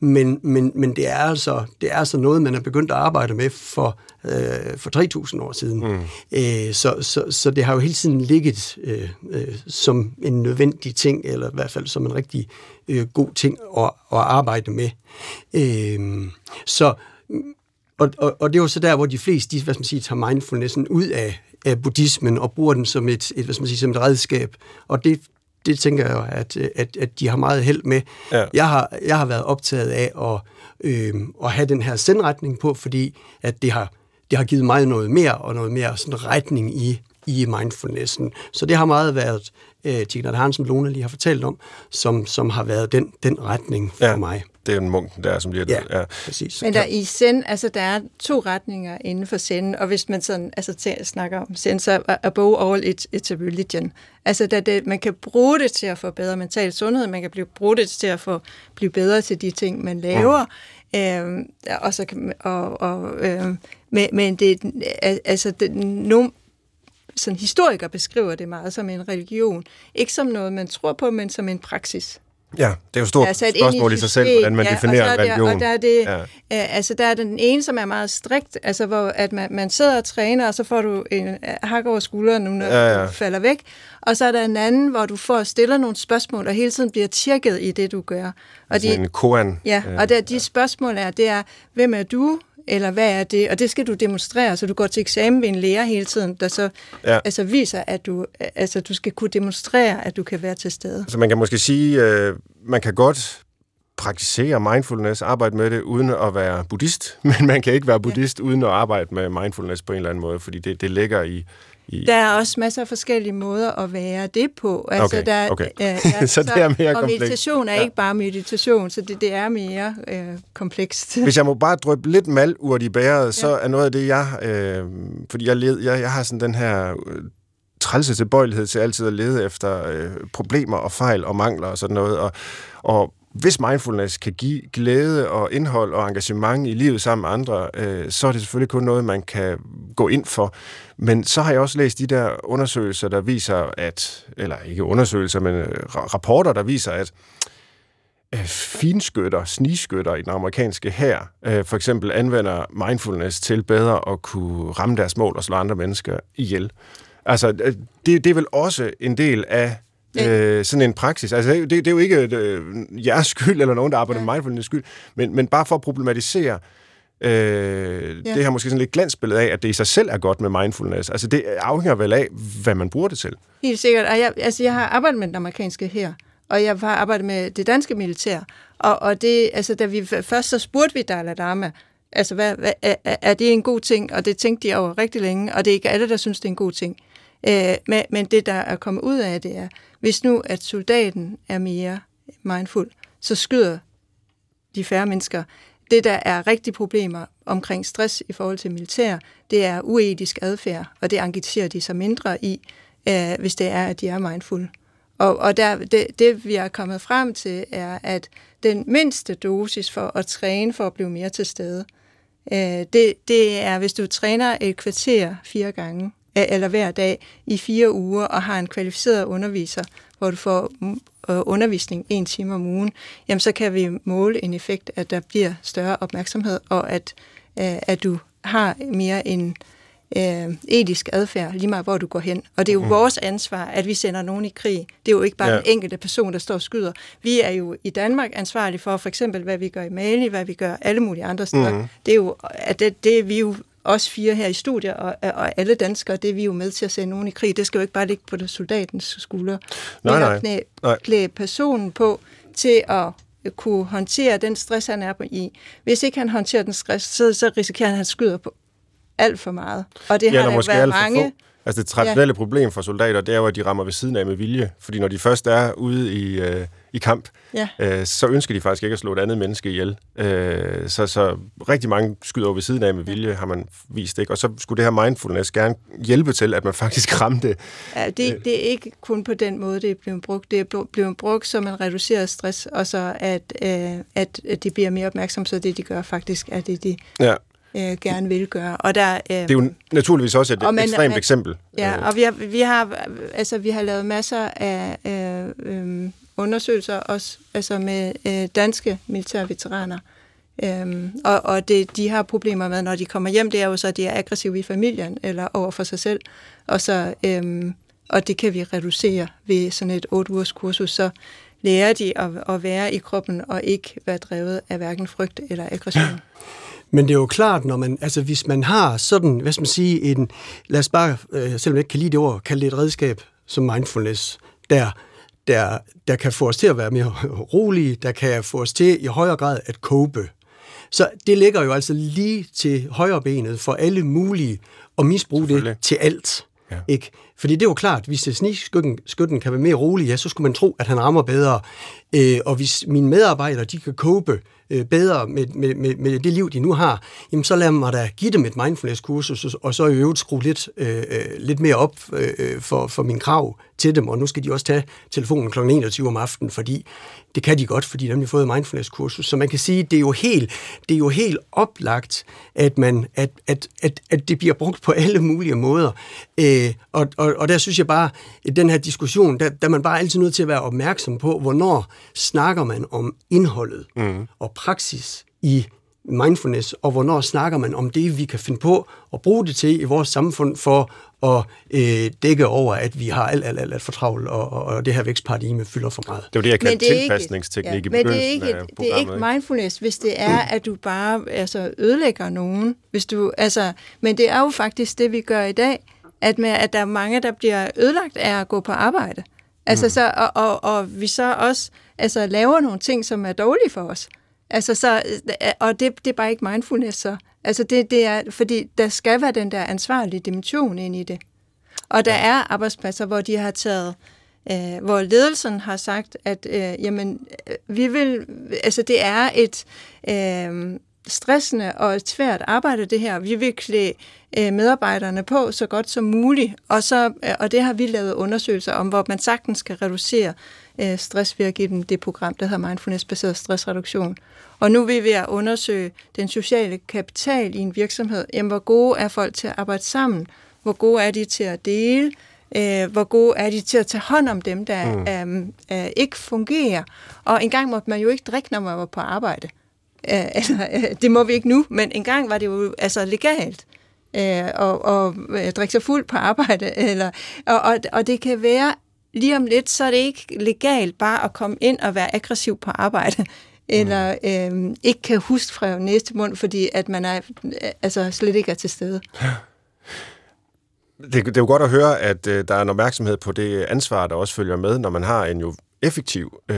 men, men, men det, er altså, det er altså noget, man er begyndt at arbejde med for, øh, for 3.000 år siden. Mm. Øh, så, så, så det har jo hele tiden ligget øh, øh, som en nødvendig ting, eller i hvert fald som en rigtig øh, god ting at, at arbejde med. Øh, så, og, og, og det er jo så der, hvor de fleste de, hvad skal man sige, tager mindfulnessen ud af, af buddhismen og bruger den som et, et, hvad skal man sige, som et redskab. Og det, det tænker jeg, at, at, at de har meget held med. Ja. Jeg, har, jeg har været optaget af at, øh, at have den her sendretning på, fordi at det har, det har givet mig noget mere, og noget mere sådan retning i, i mindfulnessen. Så det har meget været øh, Tigner Hansen, Lone lige har fortalt om, som, som har været den, den retning for ja. mig det er en munk, der som lige ja, ja, præcis. Men der i Zen, altså der er to retninger inden for Zen, og hvis man sådan, altså snakker om Zen, så er above all it, it's a religion. Altså der det, man kan bruge det til at få bedre mental sundhed, man kan blive, bruge det til at få, blive bedre til de ting, man laver, Øh, og så, og, og, øh, men, men det, altså, det, nogle sådan historikere beskriver det meget som en religion. Ikke som noget, man tror på, men som en praksis. Ja, det er jo et stort spørgsmål i sig selv, hvordan man ja, definerer en religion. Og der er, det, ja. øh, altså, der er den ene, som er meget strikt, altså hvor at man, man sidder og træner, og så får du en øh, hak over skulderen, når ja, ja. du falder væk. Og så er der en anden, hvor du får stiller nogle spørgsmål, og hele tiden bliver tjekket i det, du gør. Og altså de, en koan. Ja, og der, de spørgsmål er, det er, hvem er du? Eller hvad er det? Og det skal du demonstrere, så du går til eksamen ved en lærer hele tiden, der så ja. altså, viser, at du, altså, du skal kunne demonstrere, at du kan være til stede. Så man kan måske sige, øh, man kan godt praktisere mindfulness, arbejde med det, uden at være buddhist, men man kan ikke være buddhist, ja. uden at arbejde med mindfulness på en eller anden måde, fordi det, det ligger i, i... Der er også masser af forskellige måder at være det på. Altså, okay, der, okay. Ja, ja, så, så det er mere og meditation er ja. ikke bare meditation, så det, det er mere øh, komplekst. Hvis jeg må bare drøbe lidt malurt i bæret, ja. så er noget af det, jeg... Øh, fordi jeg, led, jeg, jeg har sådan den her øh, trælse tilbøjelighed til altid at lede efter øh, problemer og fejl og mangler og sådan noget. Og, og hvis mindfulness kan give glæde og indhold og engagement i livet sammen med andre, øh, så er det selvfølgelig kun noget, man kan gå ind for. Men så har jeg også læst de der undersøgelser, der viser, at, eller ikke undersøgelser, men øh, rapporter, der viser, at øh, finskytter, snigskytter i den amerikanske her, øh, for eksempel anvender mindfulness til bedre at kunne ramme deres mål og slå andre mennesker ihjel. Altså, øh, det, det er vel også en del af øh, sådan en praksis. Altså, det, det er jo ikke øh, jeres skyld, eller nogen, der arbejder ja. med mindfulness skyld, men, men bare for at problematisere øh, ja. det her måske sådan lidt glansbillede af, at det i sig selv er godt med mindfulness. Altså, det afhænger vel af, hvad man bruger det til. Helt sikkert. Og jeg, altså, jeg har arbejdet med den amerikanske her, og jeg har arbejdet med det danske militær. Og, og det, altså, da vi først så spurgte vi Dalai Lama, altså, hvad, hvad, er, er det en god ting? Og det tænkte de over rigtig længe, og det er ikke alle, der synes, det er en god ting. Øh, men, men det, der er kommet ud af det, er, hvis nu at soldaten er mere mindful, så skyder de færre mennesker. Det, der er rigtig problemer omkring stress i forhold til militær, det er uetisk adfærd, og det engagerer de sig mindre i, øh, hvis det er, at de er mindful. Og, og der, det, det, vi er kommet frem til, er, at den mindste dosis for at træne for at blive mere til stede, øh, det, det er, hvis du træner et kvarter fire gange, eller hver dag i fire uger og har en kvalificeret underviser, hvor du får mm, øh, undervisning en time om ugen, jamen så kan vi måle en effekt, at der bliver større opmærksomhed, og at, øh, at du har mere en øh, etisk adfærd, lige meget hvor du går hen. Og det er jo mm. vores ansvar, at vi sender nogen i krig. Det er jo ikke bare ja. en enkelte person, der står og skyder. Vi er jo i Danmark ansvarlige for for eksempel, hvad vi gør i Mali, hvad vi gør alle mulige andre steder. Mm. Det er jo, at det, det er vi jo os fire her i studiet, og, og alle danskere, det er vi jo med til at sende nogen i krig. Det skal jo ikke bare ligge på det soldatens skulder. Nej, nej. Knæ, nej. klæde personen på til at kunne håndtere den stress, han er på i. Hvis ikke han håndterer den stress, så, så risikerer han, at han skyder på alt for meget. Og det ja, har der været mange... Altså det traditionelle ja. problem for soldater, det er jo, at de rammer ved siden af med vilje. Fordi når de først er ude i, øh, i kamp, ja. øh, så ønsker de faktisk ikke at slå et andet menneske ihjel. Øh, så, så rigtig mange skyder over ved siden af med vilje, har man vist. ikke. Og så skulle det her mindfulness gerne hjælpe til, at man faktisk ramte. Ja, det, øh. det er ikke kun på den måde, det er blevet brugt. Det er blevet brugt som en reduceret stress, og så at, øh, at de bliver mere opmærksomme, så det de gør faktisk er det, de ja øh, gerne vil gøre. Og der, øh, det er jo naturligvis også et man, ekstremt man, eksempel. Ja, øh. og vi har, vi har, altså, vi har lavet masser af øh, øh, undersøgelser også altså med øh, danske militære veteraner. Øhm, og og det, de har problemer med, når de kommer hjem, det er jo så, at de er aggressive i familien eller over for sig selv. Og, så, øhm, og det kan vi reducere ved sådan et 8 ugers kursus, så lærer de at, at være i kroppen og ikke være drevet af hverken frygt eller aggression. Men det er jo klart, når man, altså hvis man har sådan, hvad skal man sige, en, lad os bare, øh, selvom jeg ikke kan lide det ord, kalde det et redskab som mindfulness, der, der, der kan få os til at være mere rolige, der kan få os til i højere grad at cope. Så det ligger jo altså lige til højre benet for alle mulige at misbruge det til alt. Ja. Ikke? Fordi det er jo klart, hvis snigskytten kan være mere rolig, ja, så skulle man tro, at han rammer bedre øh, og hvis mine medarbejdere de kan cope øh, bedre med, med, med, med det liv, de nu har, jamen så lad mig da give dem et mindfulness-kursus, og så i øvrigt skrue lidt, øh, øh lidt mere op øh, øh, for, for min krav til dem, og nu skal de også tage telefonen kl. 21 om aftenen, fordi det kan de godt, fordi de har fået mindfulness-kursus. Så man kan sige, det er jo helt, det er jo helt oplagt, at, man, at, at, at, at det bliver brugt på alle mulige måder. Øh, og, og, og der synes jeg bare, at den her diskussion, der, der er man bare altid nødt til at være opmærksom på, hvornår snakker man om indholdet mm. og praksis i mindfulness, og hvornår snakker man om det, vi kan finde på at bruge det til i vores samfund for at øh, dække over, at vi har alt, alt, alt, alt for travlt, og, og, og det her vækstparadigme fylder for meget. Det var det, jeg kaldte tilpasningsteknik ja, i begyndelsen Men det er, ikke, det er ikke mindfulness, hvis det er, at du bare altså, ødelægger nogen. Hvis du, altså, men det er jo faktisk det, vi gør i dag, at, med, at der er mange, der bliver ødelagt af at gå på arbejde. Altså, mm. så, og, og, og vi så også altså, laver nogle ting, som er dårlige for os. Altså, så, og det, det er bare ikke mindfulness så. Altså, det, det er, fordi der skal være den der ansvarlige dimension ind i det. Og der er arbejdspladser, hvor de har taget, øh, hvor ledelsen har sagt, at øh, jamen, vi vil, altså det er et øh, stressende og et svært arbejde det her. Vi vil klæde øh, medarbejderne på så godt som muligt, og, så, øh, og det har vi lavet undersøgelser om, hvor man sagtens skal reducere øh, stress ved at give dem det program, der hedder Mindfulness-baseret stressreduktion. Og nu vil vi at undersøge den sociale kapital i en virksomhed. Jamen, hvor gode er folk til at arbejde sammen? Hvor gode er de til at dele? Øh, hvor gode er de til at tage hånd om dem, der mm. øh, øh, ikke fungerer? Og engang måtte man jo ikke drikke, når man var på arbejde. Øh, altså, øh, det må vi ikke nu, men engang var det jo altså legalt øh, og, og øh, drikke sig fuld på arbejde. Eller, og, og, og det kan være, lige om lidt, så er det ikke legalt bare at komme ind og være aggressiv på arbejde eller øh, ikke kan huske fra næste mund, fordi at man er, altså slet ikke er til stede. Det, det er jo godt at høre, at øh, der er en opmærksomhed på det ansvar, der også følger med, når man har en jo effektiv øh,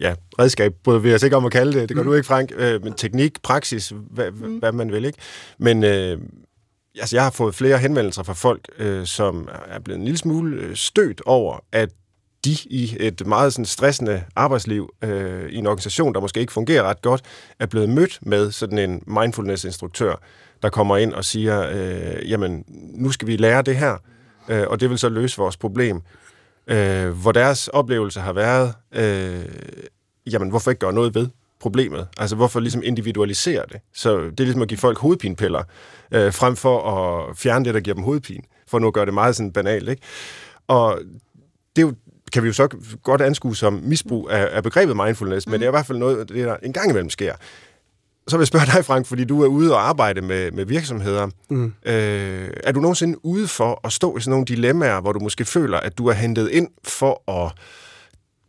ja, redskab, både vi os ikke om at kalde det, det gør mm. du ikke, Frank, øh, men teknik, praksis, hvad, mm. hvad man vil, ikke? Men øh, altså, jeg har fået flere henvendelser fra folk, øh, som er blevet en lille smule øh, stødt over, at de i et meget sådan stressende arbejdsliv øh, i en organisation, der måske ikke fungerer ret godt, er blevet mødt med sådan en mindfulness-instruktør, der kommer ind og siger, øh, jamen, nu skal vi lære det her, øh, og det vil så løse vores problem. Øh, hvor deres oplevelse har været, øh, jamen, hvorfor ikke gøre noget ved problemet? Altså, hvorfor ligesom individualisere det? Så det er ligesom at give folk hovedpinepiller, øh, frem for at fjerne det, der giver dem hovedpine, for nu at gøre det meget sådan banalt, ikke? Og det er jo kan vi jo så godt anskue som misbrug af, af begrebet mindfulness, mm. men det er i hvert fald noget, det der en gang imellem sker. Så vil jeg spørge dig, Frank, fordi du er ude og arbejde med, med virksomheder. Mm. Øh, er du nogensinde ude for at stå i sådan nogle dilemmaer, hvor du måske føler, at du er hentet ind for at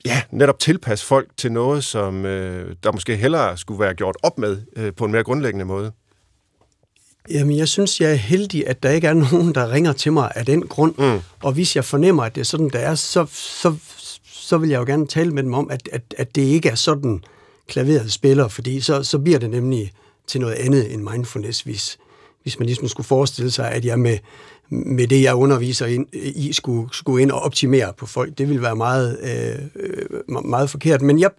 ja, netop tilpasse folk til noget, som øh, der måske hellere skulle være gjort op med øh, på en mere grundlæggende måde? Jamen, jeg synes, jeg er heldig, at der ikke er nogen, der ringer til mig af den grund. Mm. Og hvis jeg fornemmer, at det er sådan, der er, så, så, så vil jeg jo gerne tale med dem om, at, at, at det ikke er sådan, klaveret spiller, fordi så, så bliver det nemlig til noget andet end mindfulness, hvis, hvis man ligesom skulle forestille sig, at jeg med, med det, jeg underviser ind, i, skulle, skulle ind og optimere på folk. Det ville være meget, øh, meget forkert. Men jeg,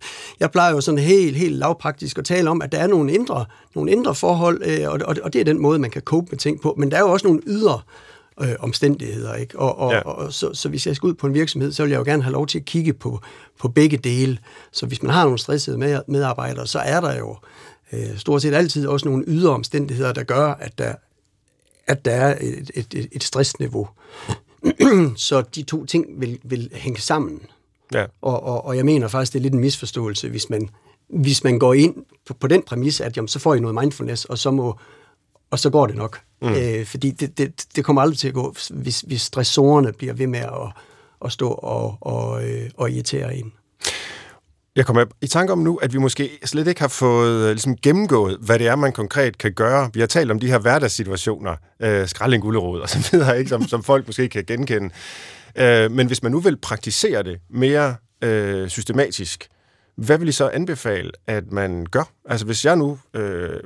jeg plejer jo sådan helt, helt lavpraktisk at tale om, at der er nogle indre, nogle indre forhold, øh, og, og, og det er den måde, man kan cope med ting på. Men der er jo også nogle ydre øh, omstændigheder. Ikke? Og, og, ja. og, og så, så hvis jeg skal ud på en virksomhed, så vil jeg jo gerne have lov til at kigge på, på begge dele. Så hvis man har nogle stressede med, medarbejdere, så er der jo øh, stort set altid også nogle ydre omstændigheder, der gør, at der, at der er et, et, et, stressniveau. så de to ting vil, vil hænge sammen. Ja. Og, og, og jeg mener faktisk, det er lidt en misforståelse, hvis man, hvis man går ind på, på den præmis, at jamen, så får I noget mindfulness, og så, må, og så går det nok. Mm. Øh, fordi det, det, det kommer aldrig til at gå, hvis, hvis stressorerne bliver ved med at, at stå og, og, øh, og irritere en. Jeg kommer i tanke om nu, at vi måske slet ikke har fået øh, ligesom, gennemgået, hvad det er, man konkret kan gøre. Vi har talt om de her hverdagssituationer, øh, skralding gullerod og så videre, ikke, som, som folk måske kan genkende. Øh, men hvis man nu vil praktisere det mere øh, systematisk, hvad vil I så anbefale, at man gør? Altså hvis jeg nu, øh,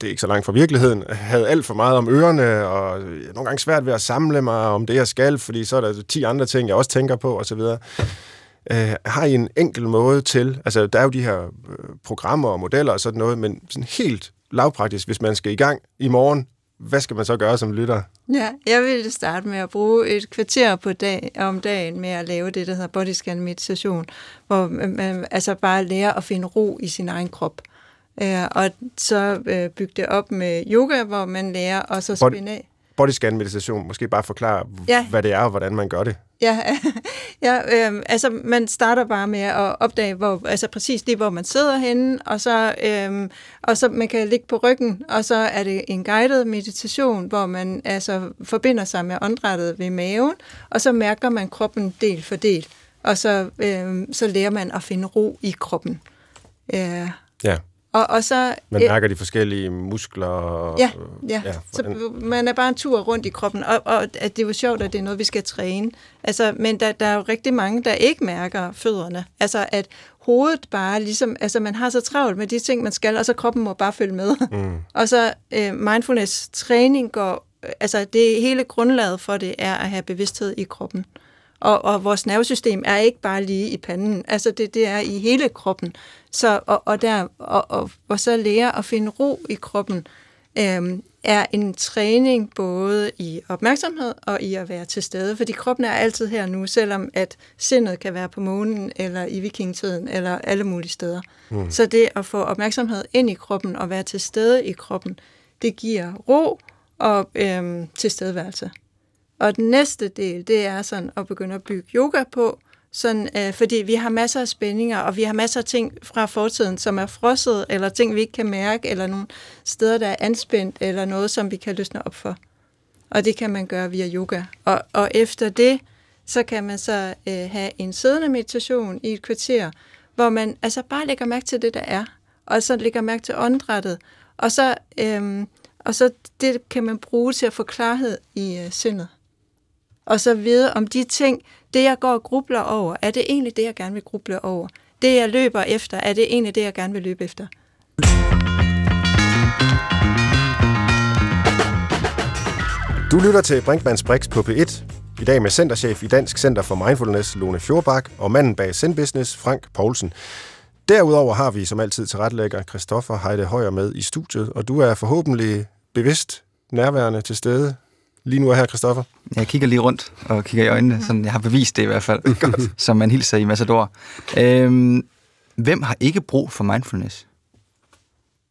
det er ikke så langt fra virkeligheden, havde alt for meget om ørerne, og øh, nogle gange svært ved at samle mig om det, jeg skal, fordi så er der 10 andre ting, jeg også tænker på, osv., Øh, har I en enkel måde til, altså der er jo de her øh, programmer og modeller og sådan noget, men sådan helt lavpraktisk, hvis man skal i gang i morgen, hvad skal man så gøre som lytter? Ja, jeg vil starte med at bruge et kvarter på dag, om dagen med at lave det, der hedder bodyscan meditation, hvor man altså bare lærer at finde ro i sin egen krop. Øh, og så øh, bygge det op med yoga, hvor man lærer at så spænde af bodyscan meditation, måske bare forklare, ja. hvad det er og hvordan man gør det. Ja, ja øh, altså man starter bare med at opdage, hvor, altså præcis lige hvor man sidder henne, og så, øh, og så man kan ligge på ryggen, og så er det en guided meditation, hvor man altså forbinder sig med åndedrættet ved maven, og så mærker man kroppen del for del, og så, øh, så lærer man at finde ro i kroppen. Øh, ja. Og, og så, man mærker de forskellige muskler. Og, ja, ja. ja så man er bare en tur rundt i kroppen, og, og at det er jo sjovt, at det er noget, vi skal træne. Altså, men der, der er jo rigtig mange, der ikke mærker fødderne. Altså, at hovedet bare ligesom, altså man har så travlt med de ting, man skal, og så kroppen må bare følge med. Mm. og så uh, mindfulness-træning går, altså det hele grundlaget for det er at have bevidsthed i kroppen. Og, og vores nervesystem er ikke bare lige i panden, altså det, det er i hele kroppen. Så, og, og, der, og, og, og så lære at finde ro i kroppen, øhm, er en træning både i opmærksomhed og i at være til stede, fordi kroppen er altid her nu, selvom at sindet kan være på månen, eller i vikingetiden, eller alle mulige steder. Mm. Så det at få opmærksomhed ind i kroppen og være til stede i kroppen, det giver ro og øhm, tilstedeværelse. Og den næste del, det er sådan at begynde at bygge yoga på, sådan, øh, fordi vi har masser af spændinger, og vi har masser af ting fra fortiden, som er frosset, eller ting, vi ikke kan mærke, eller nogle steder, der er anspændt, eller noget, som vi kan løsne op for. Og det kan man gøre via yoga. Og, og efter det, så kan man så øh, have en siddende meditation i et kvarter, hvor man altså bare lægger mærke til det, der er, og så lægger mærke til åndedrættet, og så, øh, og så det kan man bruge til at få klarhed i øh, sindet og så vide om de ting, det jeg går og grubler over, er det egentlig det, jeg gerne vil gruble over? Det, jeg løber efter, er det egentlig det, jeg gerne vil løbe efter? Du lytter til Brinkmanns Brix på P1. I dag med centerchef i Dansk Center for Mindfulness, Lone Fjordbak, og manden bag Zen Business, Frank Poulsen. Derudover har vi som altid tilrettelægger Christoffer Heide Højer med i studiet, og du er forhåbentlig bevidst nærværende til stede lige nu er her, Christoffer? Jeg kigger lige rundt og kigger i øjnene, så jeg har bevist det i hvert fald, som man hilser i Massador. Øhm, hvem har ikke brug for mindfulness?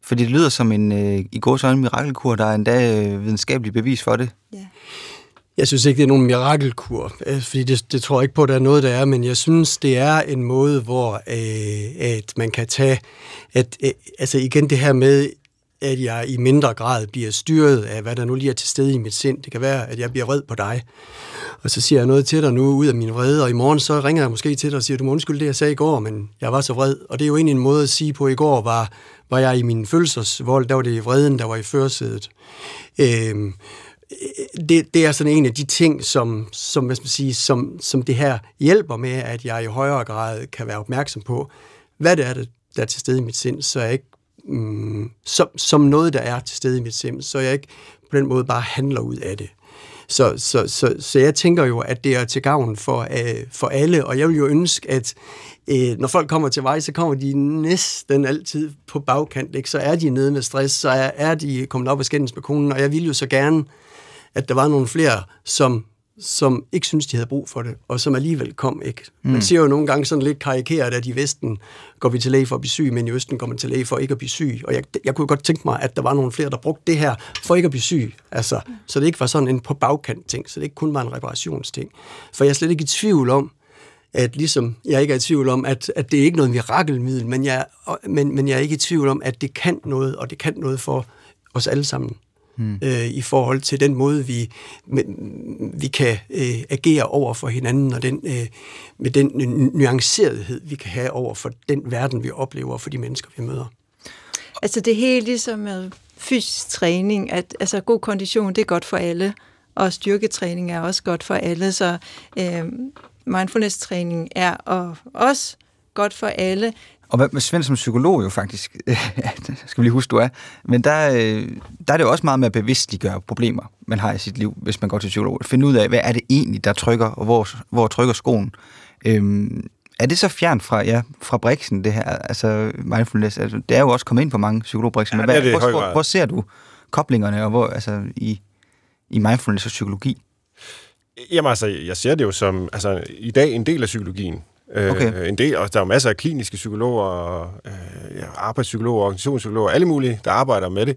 Fordi det lyder som en, øh, i går så en mirakelkur, der er endda øh, videnskabelig bevis for det. Ja. Jeg synes ikke, det er nogen mirakelkur, øh, fordi det, det tror jeg ikke på, at der er noget, der er, men jeg synes, det er en måde, hvor øh, at man kan tage, at, øh, altså igen det her med, at jeg i mindre grad bliver styret af, hvad der nu lige er til stede i mit sind. Det kan være, at jeg bliver vred på dig, og så siger jeg noget til dig nu ud af min vrede, og i morgen så ringer jeg måske til dig og siger, du må undskylde det, jeg sagde i går, men jeg var så vred. Og det er jo egentlig en måde at sige på, i går var, var jeg i min følelsesvold, der var det vreden, der var i førersædet. Øhm, det, det er sådan en af de ting, som, som, hvad skal man sige, som, som det her hjælper med, at jeg i højere grad kan være opmærksom på, hvad det er, der er til stede i mit sind, så jeg ikke mm, som, som noget, der er til stede i mit sind, så jeg ikke på den måde bare handler ud af det. Så, så, så, så jeg tænker jo, at det er til gavn for, øh, for alle, og jeg vil jo ønske, at øh, når folk kommer til vej, så kommer de næsten altid på bagkant, ikke? så er de nede med stress, så er, er de kommet op og skændes med konen, og jeg vil jo så gerne, at der var nogle flere, som som ikke synes, de havde brug for det, og som alligevel kom ikke. Mm. Man ser jo nogle gange sådan lidt karikeret, at i Vesten går vi til læge for at blive syg, men i Østen går man til læge for ikke at blive syg. Og jeg, jeg kunne godt tænke mig, at der var nogle flere, der brugte det her for ikke at blive syg. Altså, så det ikke var sådan en på bagkant ting, så det ikke kun var en reparationsting. For jeg er slet ikke i tvivl om, at ligesom jeg ikke er i tvivl om, at, at det er ikke noget mirakelmiddel, men jeg, men, men jeg er ikke i tvivl om, at det kan noget, og det kan noget for os alle sammen mm. øh, i forhold til den måde, vi, med, vi kan øh, agere over for hinanden, og den, øh, med den nuancerethed, vi kan have over for den verden, vi oplever, og for de mennesker, vi møder. Altså det er helt ligesom med fysisk træning, at altså, god kondition, det er godt for alle, og styrketræning er også godt for alle, så øh, mindfulness-træning er og også godt for alle. Og med Svend som psykolog jo faktisk, skal vi lige huske, du er, men der, øh, der er det jo også meget med at bevidstliggøre problemer, man har i sit liv, hvis man går til psykolog. Finde ud af, hvad er det egentlig, der trykker, og hvor, hvor trykker skoen. Øhm, er det så fjern fra, ja, fra Brixen, det her, altså mindfulness? Altså, det er jo også kommet ind på mange psykologbrixen, ja, men hvad, det hvor, hvor, hvor, ser du koblingerne og hvor, altså, i, i mindfulness og psykologi? Jamen altså, jeg ser det jo som altså, i dag en del af psykologien. Øh, okay. en del, og der er masser af kliniske psykologer, øh, ja, arbejdspsykologer, organisationspsykologer, alle mulige, der arbejder med det.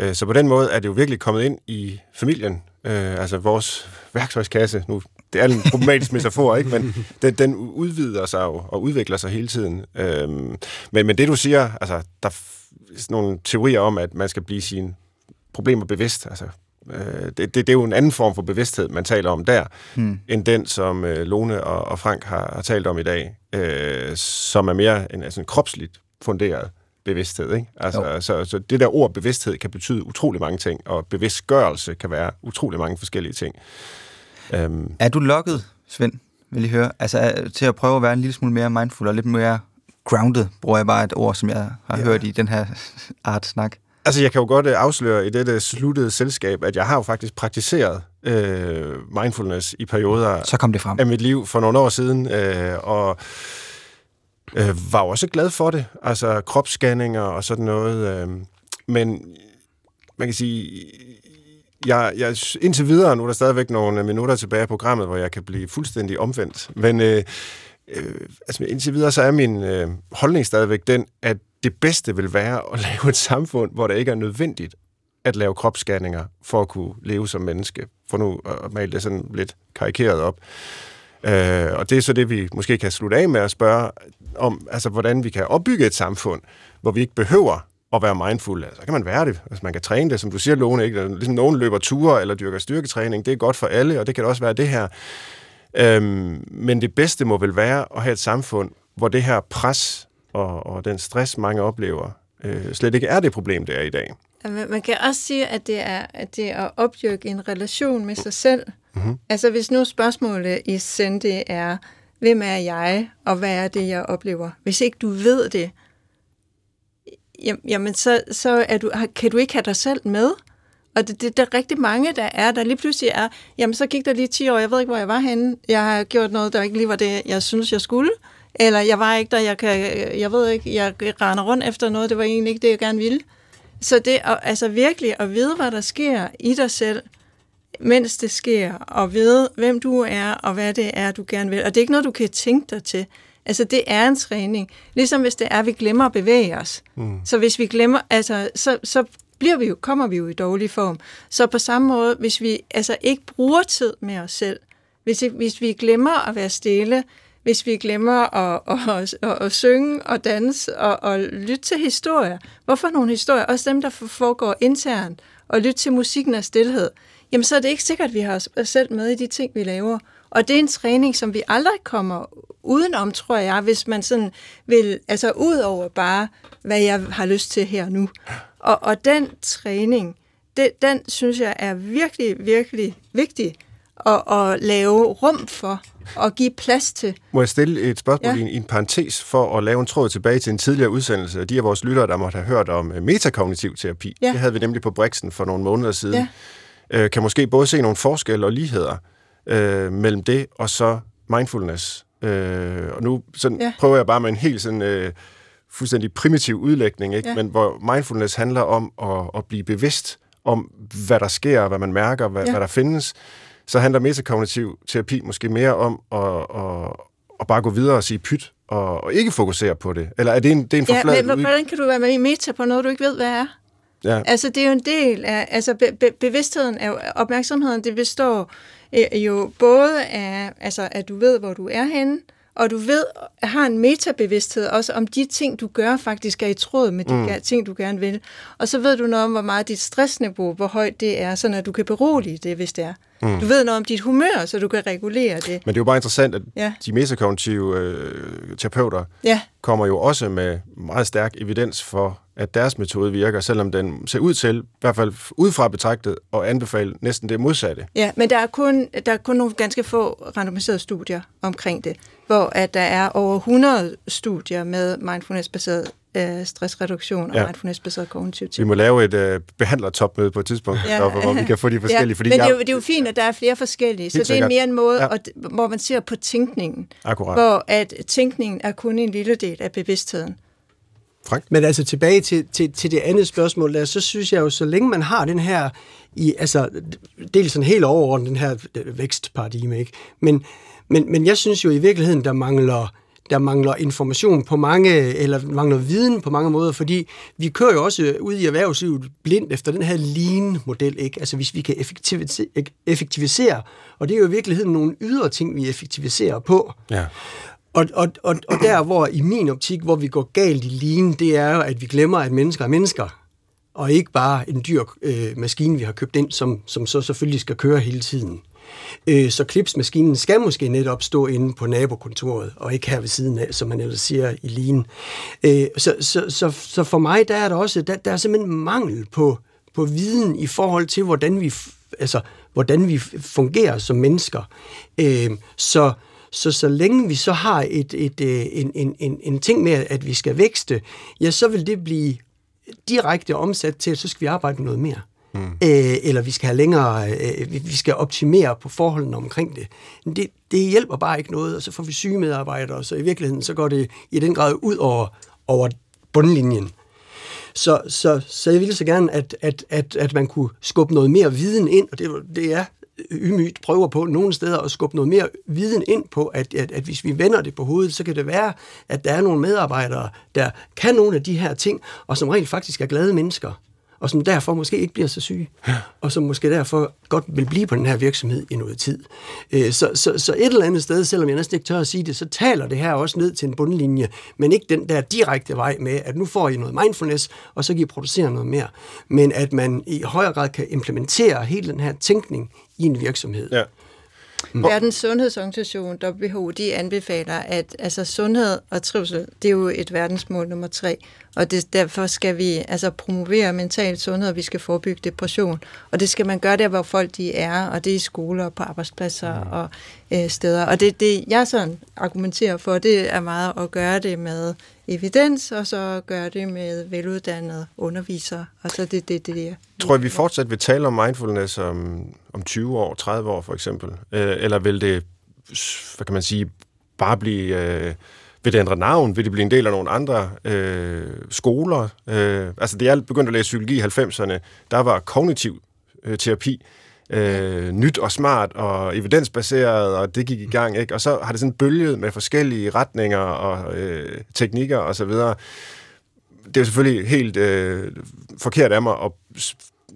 Øh, så på den måde er det jo virkelig kommet ind i familien. Øh, altså vores værktøjskasse, nu det er en problematisk metafor, ikke? men den, den udvider sig jo og udvikler sig hele tiden. Øhm, men, men det du siger, altså, der er sådan nogle teorier om, at man skal blive sine problemer bevidst. Altså, øh, det, det, det er jo en anden form for bevidsthed, man taler om der, hmm. end den, som øh, Lone og, og Frank har, har talt om i dag, øh, som er mere en, altså en kropsligt funderet bevidsthed. Ikke? Altså, så, så det der ord bevidsthed kan betyde utrolig mange ting, og bevidstgørelse kan være utrolig mange forskellige ting. Øhm. Er du lukket, Svend, vil I høre, altså, til at prøve at være en lille smule mere mindful og lidt mere grounded, bruger jeg bare et ord, som jeg har ja. hørt i den her art snak? Altså, jeg kan jo godt øh, afsløre i dette sluttede selskab, at jeg har jo faktisk praktiseret øh, mindfulness i perioder Så kom det frem. af mit liv for nogle år siden, øh, og øh, var også glad for det. Altså, kropsscanninger og sådan noget. Øh, men man kan sige, jeg, jeg, indtil videre, nu er der stadigvæk nogle minutter tilbage af programmet, hvor jeg kan blive fuldstændig omvendt. Men øh, øh, altså, indtil videre, så er min øh, holdning stadigvæk den, at det bedste vil være at lave et samfund, hvor det ikke er nødvendigt at lave kropsscanninger for at kunne leve som menneske. For nu at male det sådan lidt karikeret op. Øh, og det er så det, vi måske kan slutte af med at spørge om, altså hvordan vi kan opbygge et samfund, hvor vi ikke behøver at være mindful. Altså, så kan man være det. Altså, man kan træne det, som du siger, Lone. Ikke? Ligesom nogen løber ture eller dyrker styrketræning. Det er godt for alle, og det kan også være det her. Øhm, men det bedste må vel være at have et samfund, hvor det her pres og, og den stress, mange oplever, øh, slet ikke er det problem, det er i dag. Man kan også sige, at det er, at det er at opdyrke en relation med sig selv. Mm-hmm. Altså hvis nu spørgsmålet i sendte er, hvem er jeg, og hvad er det, jeg oplever? Hvis ikke du ved det, jamen så, så er du, kan du ikke have dig selv med. Og det, det, der er rigtig mange, der er, der lige pludselig er, jamen så gik der lige 10 år, jeg ved ikke, hvor jeg var henne. Jeg har gjort noget, der ikke lige var det, jeg synes, jeg skulle. Eller jeg var ikke der, jeg, kan, jeg ved ikke, jeg render rundt efter noget, det var egentlig ikke det, jeg gerne ville. Så det altså virkelig at vide, hvad der sker i dig selv, mens det sker, og vide, hvem du er, og hvad det er, du gerne vil. Og det er ikke noget, du kan tænke dig til. Altså, det er en træning. Ligesom hvis det er, at vi glemmer at bevæge os. Mm. Så hvis vi glemmer, altså, så, så bliver vi jo, kommer vi jo i dårlig form. Så på samme måde, hvis vi altså ikke bruger tid med os selv, hvis, hvis vi glemmer at være stille, hvis vi glemmer at, at, at, at, at synge og danse og, og lytte til historier. Hvorfor nogle historier? Også dem, der foregår internt, og lytte til musikken af stillhed. Jamen, så er det ikke sikkert, at vi har os selv med i de ting, vi laver. Og det er en træning, som vi aldrig kommer udenom, tror jeg, hvis man sådan vil, altså ud over bare, hvad jeg har lyst til her nu. Og, og den træning, det, den synes jeg er virkelig, virkelig vigtig at, at lave rum for og give plads til. Må jeg stille et spørgsmål ja. i, en, parentes for at lave en tråd tilbage til en tidligere udsendelse af de af vores lyttere, der måtte have hørt om øh, metakognitiv terapi. Ja. Det havde vi nemlig på Brixen for nogle måneder siden. Ja. Øh, kan måske både se nogle forskelle og ligheder øh, mellem det og så mindfulness. Øh, og nu sådan ja. prøver jeg bare med en helt sådan... Øh, fuldstændig primitiv udlægning, ikke? Ja. men hvor mindfulness handler om at, at blive bevidst om, hvad der sker, hvad man mærker, hvad, ja. hvad der findes, så handler metakognitiv terapi måske mere om at, at, at bare gå videre og sige pyt, og, og ikke fokusere på det. Eller er det en, det er en for ja, men hvordan kan du være med i meta på noget, du ikke ved, hvad er? Ja. Altså, det er jo en del af, altså be, be, bevidstheden, af, opmærksomheden, det består øh, jo både af, altså, at du ved, hvor du er henne, og du ved, har en metabevidsthed også om de ting, du gør, faktisk er i tråd med de mm. ting, du gerne vil. Og så ved du noget om, hvor meget dit stressniveau, hvor højt det er, så at du kan berolige det, hvis det er. Mm. Du ved noget om dit humør, så du kan regulere det. Men det er jo bare interessant, at ja. de metakognitive øh, terapeuter ja. kommer jo også med meget stærk evidens for, at deres metode virker, selvom den ser ud til, i hvert fald udefra betragtet, og anbefale næsten det modsatte. Ja, men der er kun, der er kun nogle ganske få randomiserede studier omkring det, hvor at der er over 100 studier med mindfulness-baseret øh, stressreduktion og ja. mindfulness-baseret kognitiv Vi må lave et øh, behandlertopmøde på et tidspunkt, ja. der, hvor vi kan få de forskellige. Ja. Fordi men det er, jo, det er jo fint, at der er flere forskellige, så det er mere en måde, ja. at, hvor man ser på tænkningen, Akkurat. hvor at tænkningen er kun en lille del af bevidstheden. Frank? Men altså tilbage til, til, til det andet spørgsmål der, så synes jeg jo, så længe man har den her, i, altså dels sådan helt overordnet den her vækstparadigme, ikke? Men, men, men jeg synes jo i virkeligheden, der mangler der mangler information på mange, eller mangler viden på mange måder, fordi vi kører jo også ud i erhvervslivet blindt efter den her lean-model, ikke? Altså hvis vi kan effektivisere, og det er jo i virkeligheden nogle ydre ting, vi effektiviserer på. Ja. Og, og, og, og der, hvor i min optik, hvor vi går galt i lean, det er jo, at vi glemmer, at mennesker er mennesker, og ikke bare en dyr øh, maskine, vi har købt ind, som, som så selvfølgelig skal køre hele tiden. Øh, så klipsmaskinen skal måske netop stå inde på nabokontoret, og ikke her ved siden af, som man ellers siger i lean. Øh, så, så, så, så for mig, der er der også, der, der er simpelthen mangel på, på viden i forhold til, hvordan vi, altså, hvordan vi fungerer som mennesker. Øh, så så så længe vi så har et, et, et, en, en, en, en ting med, at vi skal vækste, ja, så vil det blive direkte omsat til, at så skal vi arbejde noget mere. Mm. Øh, eller vi skal have længere, øh, vi skal optimere på forholdene omkring det. det. Det hjælper bare ikke noget, og så får vi syge medarbejdere, så i virkeligheden så går det i den grad ud over, over bundlinjen. Så, så, så jeg ville så gerne, at, at, at, at man kunne skubbe noget mere viden ind, og det, det er ymygt prøver på nogle steder at skubbe noget mere viden ind på, at, at, at hvis vi vender det på hovedet, så kan det være, at der er nogle medarbejdere, der kan nogle af de her ting, og som rent faktisk er glade mennesker og som derfor måske ikke bliver så syge, og som måske derfor godt vil blive på den her virksomhed i noget tid. Øh, så, så, så et eller andet sted, selvom jeg næsten ikke tør at sige det, så taler det her også ned til en bundlinje, men ikke den der direkte vej med, at nu får I noget mindfulness, og så kan I producere noget mere. Men at man i højere grad kan implementere hele den her tænkning i en virksomhed. Ja. Mm. Verdens Sundhedsorganisation, WHO, de anbefaler, at altså, sundhed og trivsel, det er jo et verdensmål nummer tre, og det, derfor skal vi altså, promovere mental sundhed, og vi skal forebygge depression. Og det skal man gøre der, hvor folk de er, og det er i skoler og på arbejdspladser mm. og øh, steder. Og det, det, jeg sådan argumenterer for, det er meget at gøre det med evidens, og så gøre det med veluddannede undervisere. Og så det, det, det, det Tror jeg, vi fortsat vil tale om mindfulness om, om 20 år, 30 år for eksempel? Øh, eller vil det, hvad kan man sige, bare blive... Øh, vil det ændre navn? Vil det blive en del af nogle andre øh, skoler? Øh, altså, det jeg begyndte at læse psykologi i 90'erne, der var kognitiv øh, terapi øh, nyt og smart og evidensbaseret, og det gik i gang, ikke? Og så har det sådan bølget med forskellige retninger og øh, teknikker og så videre. Det er jo selvfølgelig helt øh, forkert af mig at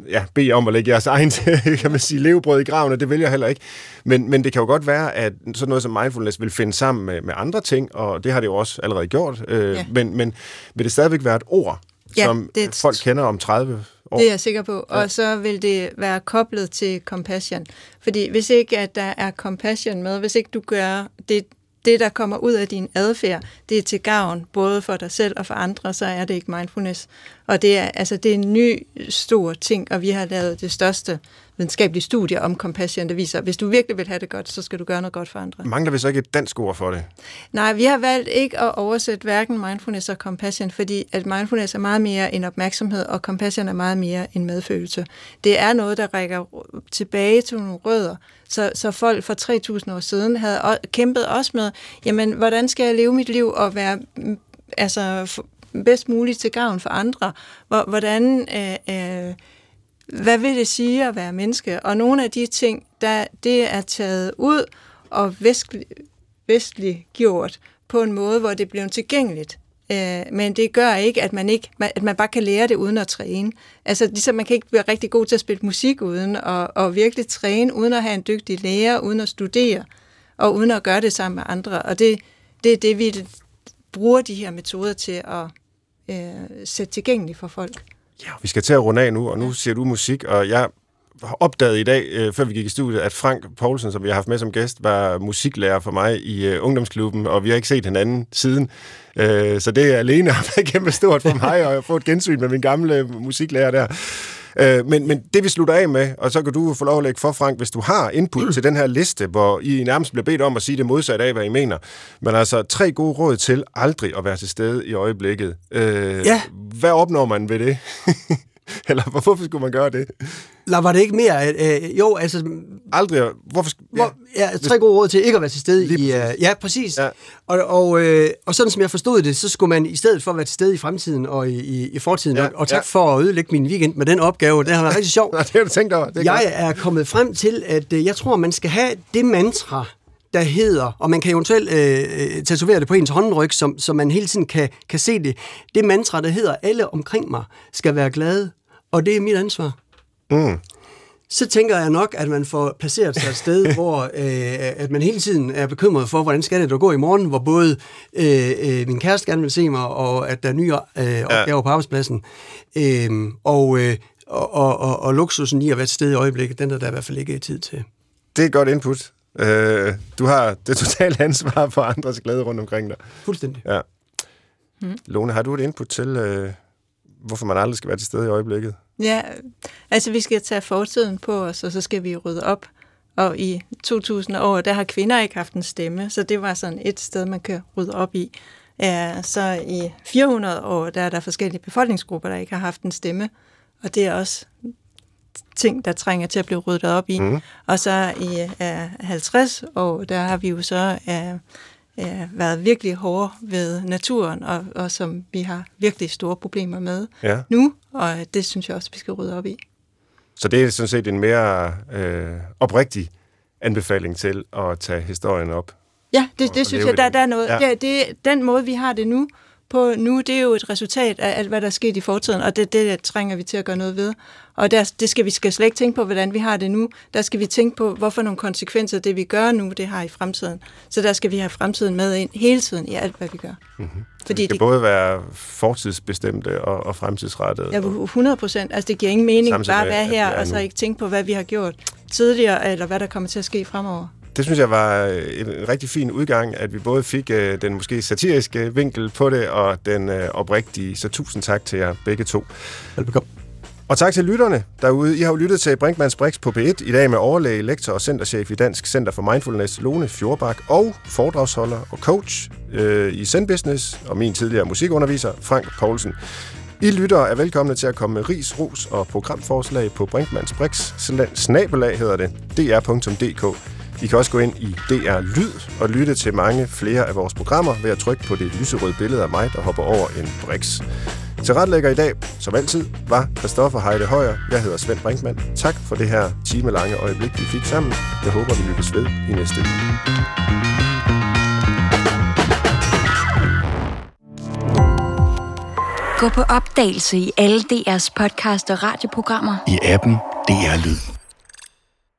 ja, bede om at lægge jeres egen kan man sige, levebrød i graven, og det vil jeg heller ikke. Men, men det kan jo godt være, at sådan noget som mindfulness vil finde sammen med, med andre ting, og det har det jo også allerede gjort. Øh, ja. men, men vil det stadigvæk være et ord, ja, som det... folk kender om 30 år? Det er jeg sikker på. Ja. Og så vil det være koblet til compassion. Fordi hvis ikke at der er compassion med, hvis ikke du gør det, det, der kommer ud af din adfærd, det er til gavn både for dig selv og for andre, så er det ikke mindfulness. Og det er, altså, det er en ny stor ting, og vi har lavet det største videnskabelige studie om compassion, der viser, at hvis du virkelig vil have det godt, så skal du gøre noget godt for andre. Mangler vi så ikke et dansk ord for det? Nej, vi har valgt ikke at oversætte hverken mindfulness og compassion, fordi at mindfulness er meget mere en opmærksomhed, og compassion er meget mere en medfølelse. Det er noget, der rækker tilbage til nogle rødder, så, så folk for 3.000 år siden havde kæmpet også med, jamen, hvordan skal jeg leve mit liv og være mm, altså, bedst muligt til gavn for andre? Hvordan... Øh, øh, hvad vil det sige at være menneske? Og nogle af de ting, der det er taget ud og vestlig, vestlig gjort på en måde, hvor det bliver tilgængeligt. Øh, men det gør ikke, at man ikke at man bare kan lære det uden at træne. Altså ligesom man kan ikke blive rigtig god til at spille musik uden at, og virkelig træne, uden at have en dygtig lærer, uden at studere, og uden at gøre det sammen med andre. Og det, det er det, vi bruger de her metoder til at øh, sætte tilgængeligt for folk. Ja, vi skal til at runde af nu, og nu siger du musik, og jeg har opdaget i dag, øh, før vi gik i studiet, at Frank Poulsen, som vi har haft med som gæst, var musiklærer for mig i øh, ungdomsklubben, og vi har ikke set hinanden siden. Øh, så det er alene har været kæmpe stort for mig, og jeg har fået et gensyn med min gamle musiklærer der. Øh, men, men det vi slutter af med, og så kan du få lov at lægge for, Frank, hvis du har input til den her liste, hvor I nærmest bliver bedt om at sige det modsatte af, hvad I mener. Men altså, tre gode råd til aldrig at være til stede i øjeblikket. Øh, ja. Hvad opnår man ved det? Eller hvorfor skulle man gøre det? La, var det ikke mere? Øh, jo, altså... Aldrig. Hvorfor? Ja. Hvor, ja, tre gode råd til ikke at være til stede Lige i... Uh, ja, præcis. Ja. Og, og, øh, og sådan som jeg forstod det, så skulle man i stedet for at være til stede i fremtiden og i, i, i fortiden, ja. og, og tak ja. for at ødelægge min weekend med den opgave, det har været rigtig sjovt. det har du tænkt over. Det er jeg godt. er kommet frem til, at øh, jeg tror, man skal have det mantra, der hedder, og man kan eventuelt øh, øh, tatovere det på ens håndryg, så, så man hele tiden kan, kan se det, det mantra, der hedder, alle omkring mig skal være glade, og det er mit ansvar. Mm. Så tænker jeg nok, at man får placeret sig et sted, hvor øh, at man hele tiden er bekymret for, hvordan skal det gå i morgen, hvor både øh, øh, min kæreste gerne vil se mig, og at der er nye øh, opgaver ja. på arbejdspladsen. Øh, og, øh, og, og, og, og luksusen i at være et sted i øjeblikket, den er der i hvert fald ikke tid til. Det er et godt input. Øh, du har det totale ansvar for andres glæde rundt omkring dig. Fuldstændig. Ja. Hmm. Lone, har du et input til, øh, hvorfor man aldrig skal være til stede i øjeblikket? Ja, altså vi skal tage fortiden på os, og så skal vi rydde op. Og i 2000 år, der har kvinder ikke haft en stemme, så det var sådan et sted, man kan rydde op i. Ja, så i 400 år, der er der forskellige befolkningsgrupper, der ikke har haft en stemme, og det er også ting, der trænger til at blive ryddet op i. Mm. Og så i uh, 50 år, der har vi jo så uh, uh, været virkelig hårde ved naturen, og, og som vi har virkelig store problemer med ja. nu, og det synes jeg også, vi skal rydde op i. Så det er sådan set en mere øh, oprigtig anbefaling til at tage historien op? Ja, det, det og, synes jeg, der, der er noget. Ja. Ja, det, den måde, vi har det nu, på nu, det er jo et resultat af alt, hvad der er sket i fortiden, og det, det trænger vi til at gøre noget ved. Og der, det skal vi skal slet ikke tænke på, hvordan vi har det nu. Der skal vi tænke på, hvorfor nogle konsekvenser det, vi gør nu, det har i fremtiden. Så der skal vi have fremtiden med ind hele tiden i alt, hvad vi gør. Mm-hmm. Fordi det skal det, både være fortidsbestemte og, og fremtidsrettede. Ja, 100 procent. Altså, det giver ingen mening bare at være her, og så ikke tænke på, hvad vi har gjort tidligere, eller hvad der kommer til at ske fremover det synes jeg var en rigtig fin udgang, at vi både fik øh, den måske satiriske vinkel på det, og den øh, oprigtige. Så tusind tak til jer begge to. Velbekomme. Og tak til lytterne derude. I har jo lyttet til Brinkmanns Brix på P1 i dag med overlæge, lektor og centerchef i Dansk Center for Mindfulness, Lone Fjordbak, og foredragsholder og coach øh, i Zen Business, og min tidligere musikunderviser, Frank Poulsen. I lyttere er velkomne til at komme med ris, ros og programforslag på Brinkmanns Brix. Snabelag hedder det, dr.dk. I kan også gå ind i DR Lyd og lytte til mange flere af vores programmer ved at trykke på det lyserøde billede af mig, der hopper over en brix. Til retlægger i dag, som altid, var Christoffer Heide Højer. Jeg hedder Svend Brinkmann. Tak for det her timelange øjeblik, vi fik sammen. Jeg håber, vi lyttes ved i næste uge. Gå på opdagelse i alle DR's podcast og radioprogrammer. I appen DR Lyd.